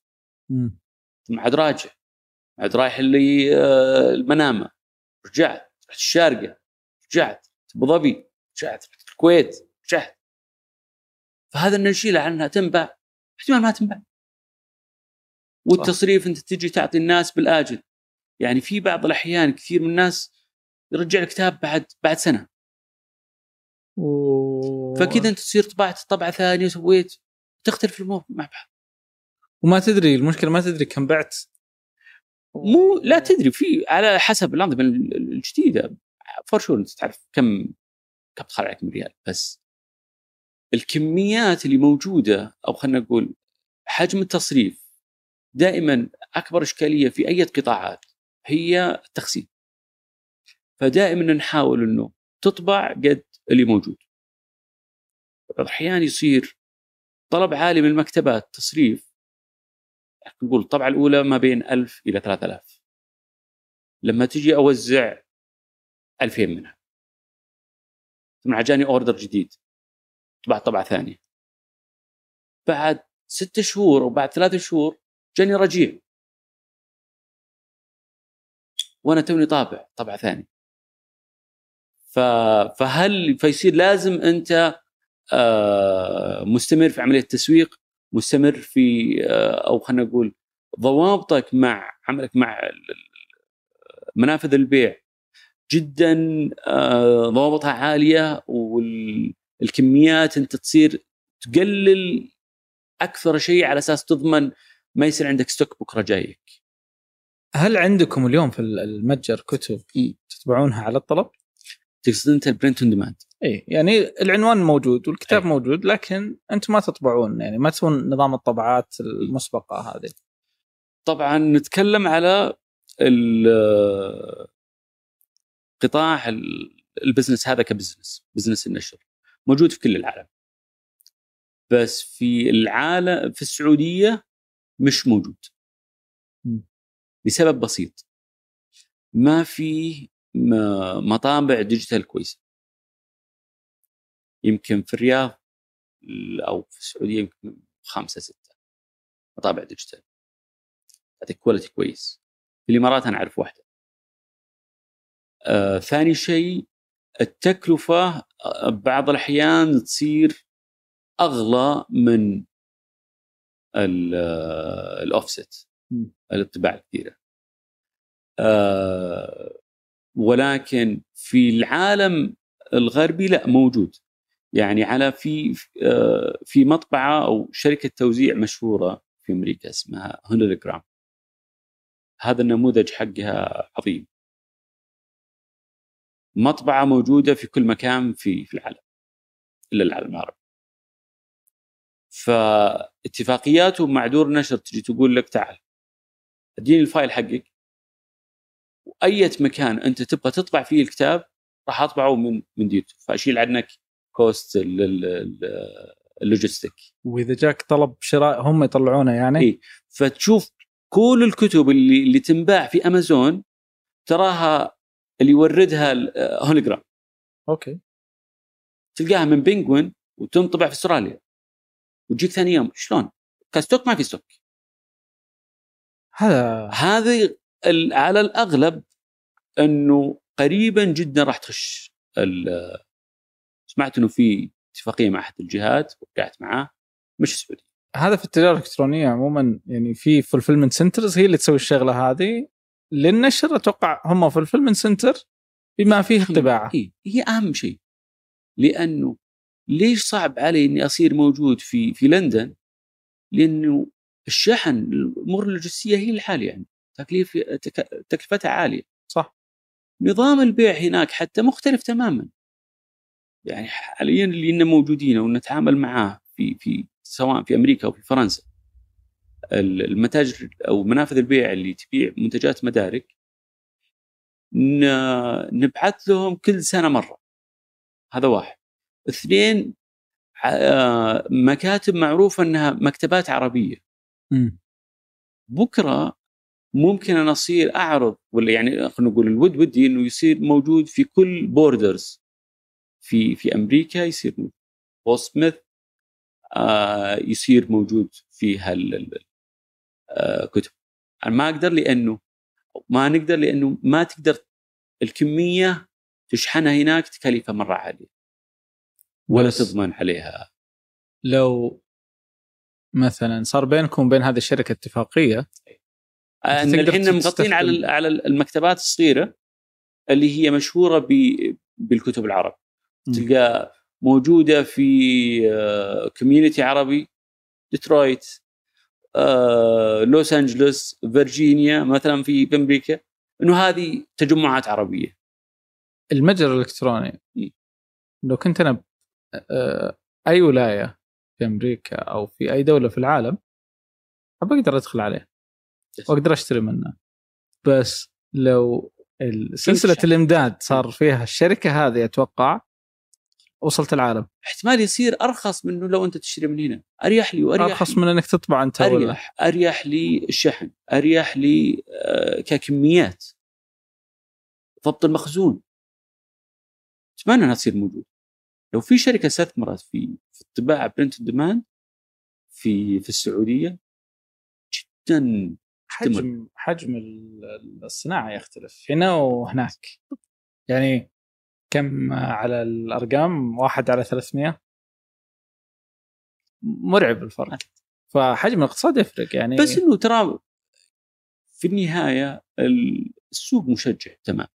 ثم عاد راجع. عاد رايح اللي آه، المنامة. رجعت رحت الشارقة. رجعت أبو ظبي. رجعت رحت الكويت. رجعت. فهذا ان نشيله عنها تنباع احتمال ما تنباع والتصريف أنت تجي تعطي الناس بالآجل. يعني في بعض الأحيان كثير من الناس يرجع الكتاب بعد بعد سنة. فكذا أنت تصير طبعت طبعة ثانية وسويت تختلف الأمور مع بعض. وما تدري المشكلة ما تدري كم بعت مو لا تدري في على حسب الأنظمة الجديدة فور شور أنت تعرف كم كم دخل عليك من ريال بس الكميات اللي موجودة أو خلينا نقول حجم التصريف دائما أكبر إشكالية في أي قطاعات هي التخزين. فدائما نحاول إنه تطبع قد اللي موجود. الأحيان يصير طلب عالي من المكتبات تصريف نقول الطبعة الأولى ما بين 1000 إلى 3000 لما تجي أوزع 2000 منها. ثم جاني أوردر جديد. طبعت طبعة ثانية. بعد ست شهور وبعد ثلاث شهور جاني رجيع. وأنا توني طابع طبعة ثانية. فهل فيصير لازم أنت آه، مستمر في عملية التسويق؟ مستمر في آه، أو خلينا نقول ضوابطك مع عملك مع منافذ البيع جدا آه، ضوابطها عالية والكميات أنت تصير تقلل أكثر شيء على أساس تضمن ما يصير عندك stock بكرة جايك. هل عندكم اليوم في المتجر كتب تتبعونها على الطلب؟ تقصد انت ال print on demand اي يعني العنوان موجود والكتاب أي. موجود لكن أنتم ما تطبعون يعني ما تسوون نظام الطبعات المسبقة هذه. طبعا نتكلم على قطاع ال- ال business هذا ك business business النشر. موجود في كل العالم. بس في العالم في السعودية مش موجود. لسبب بسيط. ما في مطابع digital كويسة. يمكن في الرياض أو في السعودية يمكن خمسة ستة مطابع digital تعطيك quality كويس. في الإمارات أنا أعرف واحدة. آه ثاني شيء التكلفة آه، بعض الأحيان تصير أغلى من ال- الاوفست. الطباعه الكثيره آه ولكن في العالم الغربي لا موجود. يعني على في آه، في مطبعة أو شركة توزيع مشهورة في أمريكا اسمها هونولوجرام هذا النموذج حقها عظيم. مطبعة موجودة في كل مكان في في العالم إلا العالم العربي. فاتفاقياته مع دور نشر تجي تقول لك تعال اديني ال file حقك. واية مكان أنت تبغى تطبع فيه الكتاب راح أطبعه من من ديوتو فأشيل عنك cost ال- ال- ال- ال logistic وإذا جاك طلب شراء هم يطلعونه يعني؟ إيه. فتشوف كل الكتب اللي اللي تنباع في أمازون تراها اللي يوردها هو إنجرام okay. تلقاها من بنجوين وتنطبع في أستراليا. وتجيك ثاني يوم شلون؟ ك stock ما في stock. هذا هذه على الأغلب أنه قريبا جدا راح تخش سمعت إنه في اتفاقية مع أحد الجهات وقعت معاه مش السعوديه هذا في التجارة الإلكترونية عموما يعني في fulfillment centers هي اللي تسوي الشغلة هذه. للنشر أتوقع هم fulfillment center بما فيه الطباعة. إيه هي أهم شيء. لأنه ليش صعب علي إني أصير موجود في في لندن؟ لأنه الشحن الأمور اللوجستية هي الحالية يعني تكليف تك- تكلفتها عالية. صح. نظام البيع هناك حتى مختلف تماما. يعني حاليا اللي إننا موجودين ونتعامل معاه في في سواء في أمريكا أو في فرنسا ال- المتاجر أو منافذ البيع اللي تبيع منتجات مدارك نبعث لهم كل سنة مرة. هذا واحد. اثنين ع- مكاتب معروفة إنها مكتبات عربية. مم. بكرة ممكن أنا أصير أعرض ولا يعني خلينا نقول الود ودي إنه يصير موجود في كل بوردرز في في أمريكا يصير بول سميث آه يصير موجود في هالكتب أنا ما أقدر لأنه ما نقدر لأنه ما تقدر الكمية تشحنها هناك تكلفه مرة عالية. ولا تضمن عليها. لو مثلا صار بينكم وبين هذه الشركة اتفاقية أن الحين مغطين على على المكتبات الصغيرة اللي هي مشهورة ب- بالكتب العرب. تلقى موجودة في community عربي ديترويت آه، لوس انجلوس فيرجينيا مثلا في أمريكا. إنه هذه تجمعات عربية. المتجر الإلكتروني. لو كنت أنا آه، أي ولاية في أمريكا أو في أي دولة في العالم ابى أقدر أدخل عليه. واقدر اشتري منه. بس لو سلسلة. الامداد صار فيها الشركة هذه أتوقع وصلت العالم. احتمال يصير أرخص من إنه لو أنت تشتري من هنا. أريح لي وأريح أرخص لي. من إنك تطبع أنت ولا؟ أريح اريح للشحن أريح لي آه، ككميات. ضبط المخزون. أتمنى إنها تصير موجودة. لو في شركة استثمرت في في الطباعة print demand في في السعودية جدا حجم حجم ال- الصناعة يختلف هنا وهناك. يعني كم على الأرقام؟ واحد على 300 مرعب الفرق. فحجم الاقتصاد يفرق يعني بس إنه ترى في النهاية ال- السوق مشجع تمام.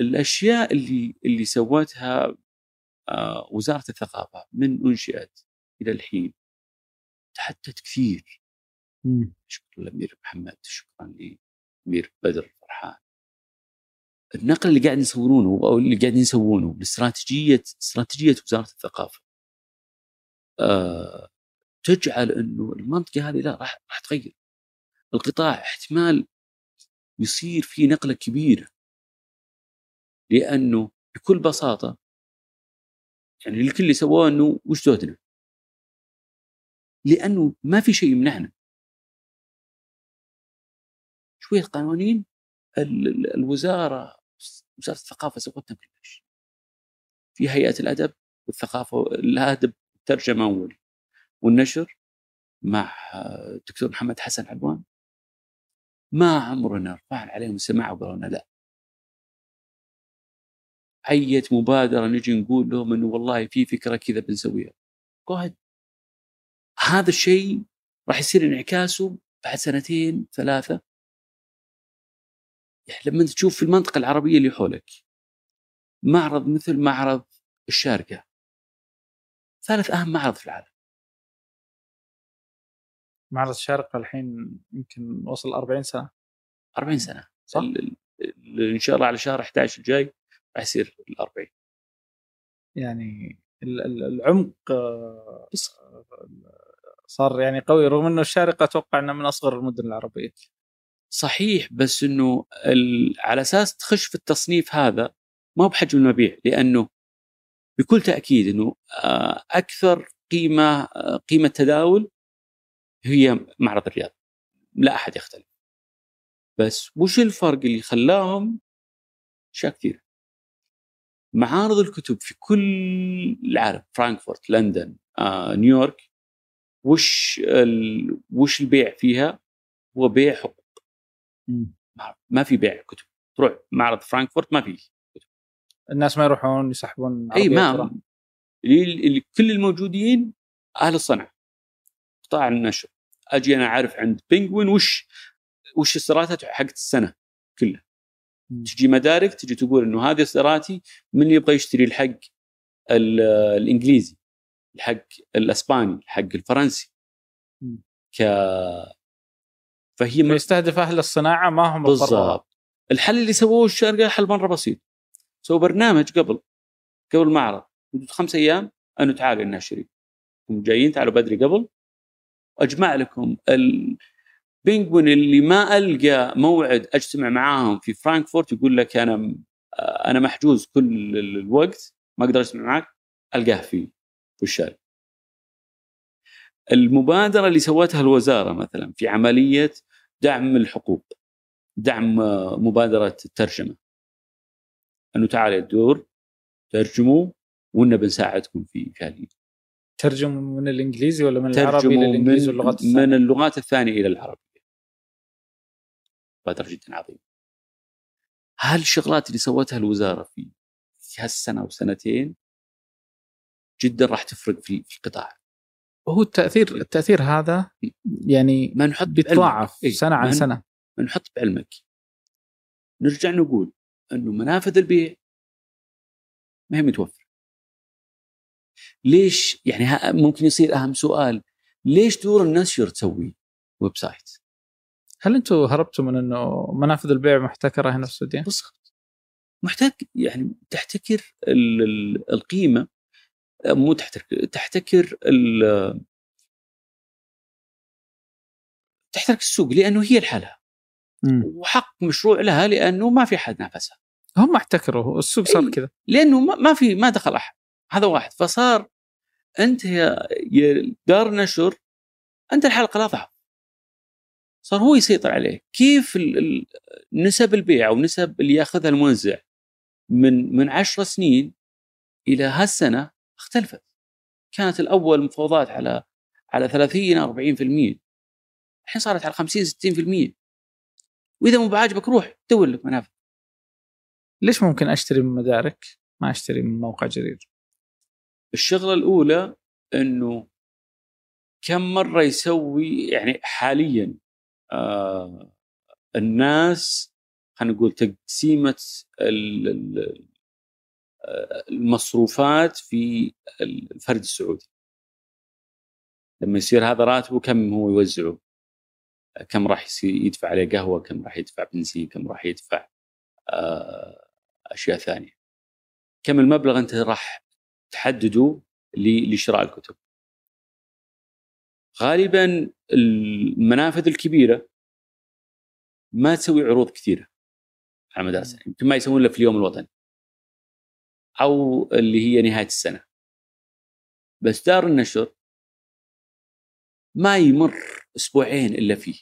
الأشياء اللي اللي سوتها آه، وزارة الثقافة من انشئت إلى الحين تحدثت كثير. شكرا للامير محمد شكرا للامير بدر فرحان النقل اللي قاعد يصورونه أو اللي قاعدين يسوونه لاستراتيجيه استراتيجية وزارة الثقافة. آه تجعل إنه المنطقة هذه لا راح راح تغير. القطاع احتمال يصير في نقلة كبيرة. لأنه بكل بساطة يعني الكل اللي سووه إنه وش زودنا؟ لأنه ما في شيء يمنعنا. شوية قوانين ال- ال- الوزارة وزارة الثقافة سوتنا كل شيء في هيئة الأدب والثقافة الأدب الترجمه وال- والنشر مع الدكتور محمد حسن علوان ما عمرنا رفعنا عليهم السماعه وقالوا لا. أية مبادرة نجي نقول لهم إنه والله في فكرة كذا بنسويها. قاعد. هذا الشيء راح يصير انعكاسه بعد سنتين يعني لما أنت تشوف في المنطقة العربية اللي حولك معرض مثل معرض الشارقة. ثالث أهم معرض في العالم. معرض الشارقة الحين يمكن وصل 40 سنة. 40 سنة. صح؟ ال- ال- إن شاء الله على شهر 11 الجاي راح يصير ال 40 يعني ال- ال- العمق آه، صار يعني قوي رغم إنه الشارقة أتوقع انه من أصغر المدن العربية. صحيح بس إنه. على أساس تخش في التصنيف هذا ما هو بحجم المبيع لأنه بكل تأكيد إنه آه، أكثر قيمة آه، قيمة تداول هي معرض الرياض. لا أحد يختلف. بس وش الفرق اللي خلاهم اشياء كثير؟ معارض الكتب في كل العالم فرانكفورت لندن آه، نيويورك وش ال... وش البيع فيها؟ هو بيع حقوق ما- في بيع كتب. تروح معرض فرانكفورت ما في الناس ما يروحون يسحبون أي ما كل الموجودين أهل الصنعة. قطاع النشر. أجي أنا أعرف عند بينجوين وش وش اصداراتها حقت السنة كلها. تجي مدارك تجي تقول إنه هذه اصداراتي من اللي يبغى يشتري الحق ال- الإنجليزي الحق الأسباني الحق الفرنسي. ك فهي فيستهدف أهل الصناعة ما هم. بالضبط. الحل اللي سووه الشارقه حل مرة بسيط. سووا برنامج قبل قبل المعرض مدة خمس أيام انه تعالوا الناشرين هم جايين تعالوا بدري قبل. أجمع لكم البينجوين اللي ما ألقى موعد أجتمع معاهم في فرانكفورت يقول لك أنا أنا محجوز كل الوقت ما أقدر أجتمع معك ألقاه في في الشارع المبادرة اللي سوتها الوزارة مثلا في عملية دعم الحقوق دعم آه، مبادره الترجمة. أنه تعال يا الدور ترجموا وإنا بنساعدكم في في هذه ترجم من الإنجليزي ولا من العربي من, واللغات الثانية؟ من اللغات الثانية إلى العربية. قدر جدا عظيم. هل الشغلات اللي سوتها الوزارة في في هالسنه وسنتين جدا راح تفرق في في القطاع؟ هو التاثير التأثير هذا يعني ما نحط بيتضاعف. إيه، سنة عن سنة. ما نحط بعلمك نرجع نقول إنه منافذ البيع ما هي متوفرة. ليش يعني ها- ممكن يصير أهم سؤال ليش دور النشر تسوي؟ website. هل أنتم هربتوا من إنه منافذ البيع محتكرة هنا في السعودية؟ بالضبط. محتاج يعني تحتكر ال- ال- القيمة مو تحتكر تحتكر ال- تحتكر السوق لأنه هي لحالها. وحق مشروع لها لأنه ما في حد نافسها. هم احتكروا السوق صار إيه. كذا. لأنه ما في ما دخل أحد. هذا واحد. فصار أنت يا دار نشر أنت الحلقة الاضعف صار هو يسيطر عليه. كيف نسب البيع أو نسب اللي يأخذها الموزع من من 10 سنين إلى هالسنة اختلفت كانت الأول مفاوضات على على 30 40% الحين صارت على 50 60% وإذا مو بعاجبك روح دور لك منافذ ليش ممكن أشتري من مدارك؟ ما أشتري من موقع جرير؟ الشغلة الأولى إنه كم مرة يسوي يعني حاليا آه الناس خلينا نقول تقسيمة ال- ال- المصروفات في الفرد السعودي. لما يصير هذا راتبه كم هو يوزعه؟ كم راح يدفع عليه قهوة؟ كم راح يدفع بنزين؟ كم راح يدفع آه، أشياء ثانية. كم المبلغ أنت راح تحدده لشراء الكتب؟ غالبا المنافذ الكبيرة ما تسوي عروض كثيرة على مدار السنة يمكن ما يسوون إلا في اليوم الوطني. أو اللي هي نهاية السنة. بس دار النشر ما يمر أسبوعين إلا فيه.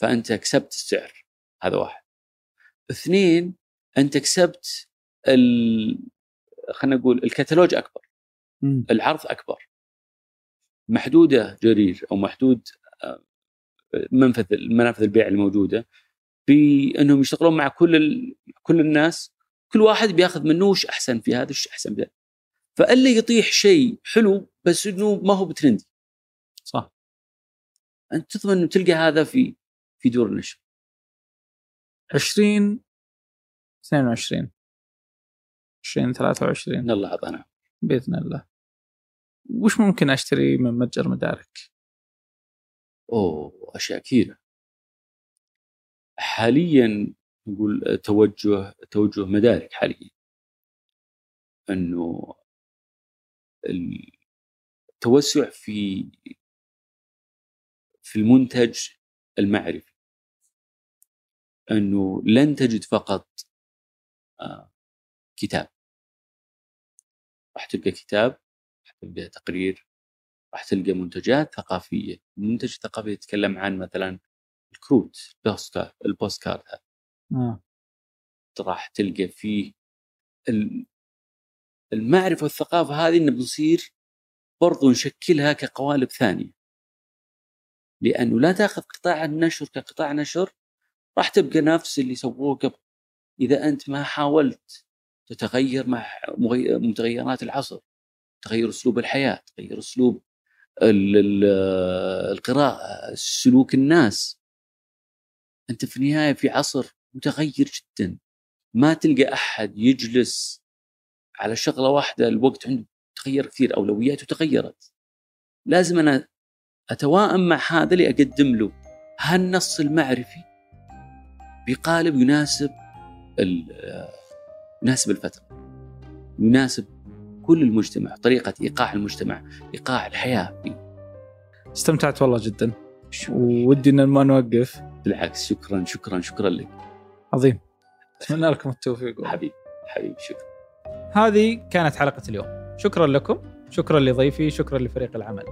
فأنت كسبت السعر هذا واحد. اثنين أنت كسبت ال... خلينا نقول الكتالوج أكبر. العرض أكبر. محدودة جرير أو محدود آه، منفذ منافذ البيع الموجودة بأنهم يشتغلون مع كل ال... كل الناس كل واحد بياخذ منه وش أحسن في هذا وش أحسن في هذا فالا يطيح شيء حلو بس إنه ما هو بترندي. صح. أنت تضمن إنه تلقى هذا في في دور النشر. 20 22 20 23 إن الله أعطانا. بإذن الله. وش ممكن أشتري من متجر مدارك؟ أوه أشياء كثيرة. حاليا نقول توجه توجه مدارك حاليا. إنه التوسع في في المنتج المعرفي. إنه لن تجد فقط آه، كتاب. راح تلقى كتاب راح تلقى تقرير راح تلقى منتجات ثقافية. المنتج الثقافي يتكلم عن مثلا الكروت ال post ال postcard هذا. آه. راح تلقى فيه ال- المعرفة والثقافة هذه إنه بنصير برضو نشكلها كقوالب ثانية لأنه لا تأخذ قطاع النشر كقطاع نشر راح تبقى نفس اللي سووه قبل إذا أنت ما حاولت تتغير مع متغيرات العصر تغير أسلوب الحياة تغير أسلوب ال- ال- القراءة سلوك الناس أنت في النهاية في عصر متغير جدا. ما تلقى أحد يجلس على شغلة واحدة الوقت عنده تغير كثير أولوياته تغيرت. لازم أنا أتوائم مع هذا اللي اقدم له هالنص المعرفي بقالب يناسب يناسب الفترة يناسب كل المجتمع طريقة إيقاع المجتمع إيقاع الحياة. فيه استمتعت والله جدا. ودي إن ما نوقف. بالعكس شكرا شكرا شكرا لك. عظيم. أتمنى لكم التوفيق. حبيبي حبيبي شكرا. هذه كانت حلقة اليوم. شكرا لكم شكرا لضيفي شكرا لفريق العمل.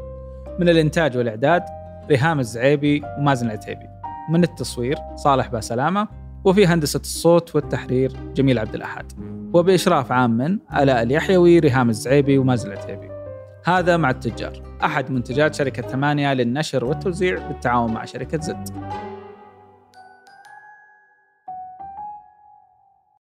من الإنتاج والإعداد ريهام الزعيبي ومازن العتيبي. من التصوير صالح باسلامة. وفي هندسة الصوت والتحرير جميل عبد الأحد. وبإشراف عام من آلاء اليحيوي ريهام الزعيبي ومازل العتيبي. هذا مع التجار. أحد منتجات شركة ثمانية للنشر والتوزيع بالتعاون مع شركة زد.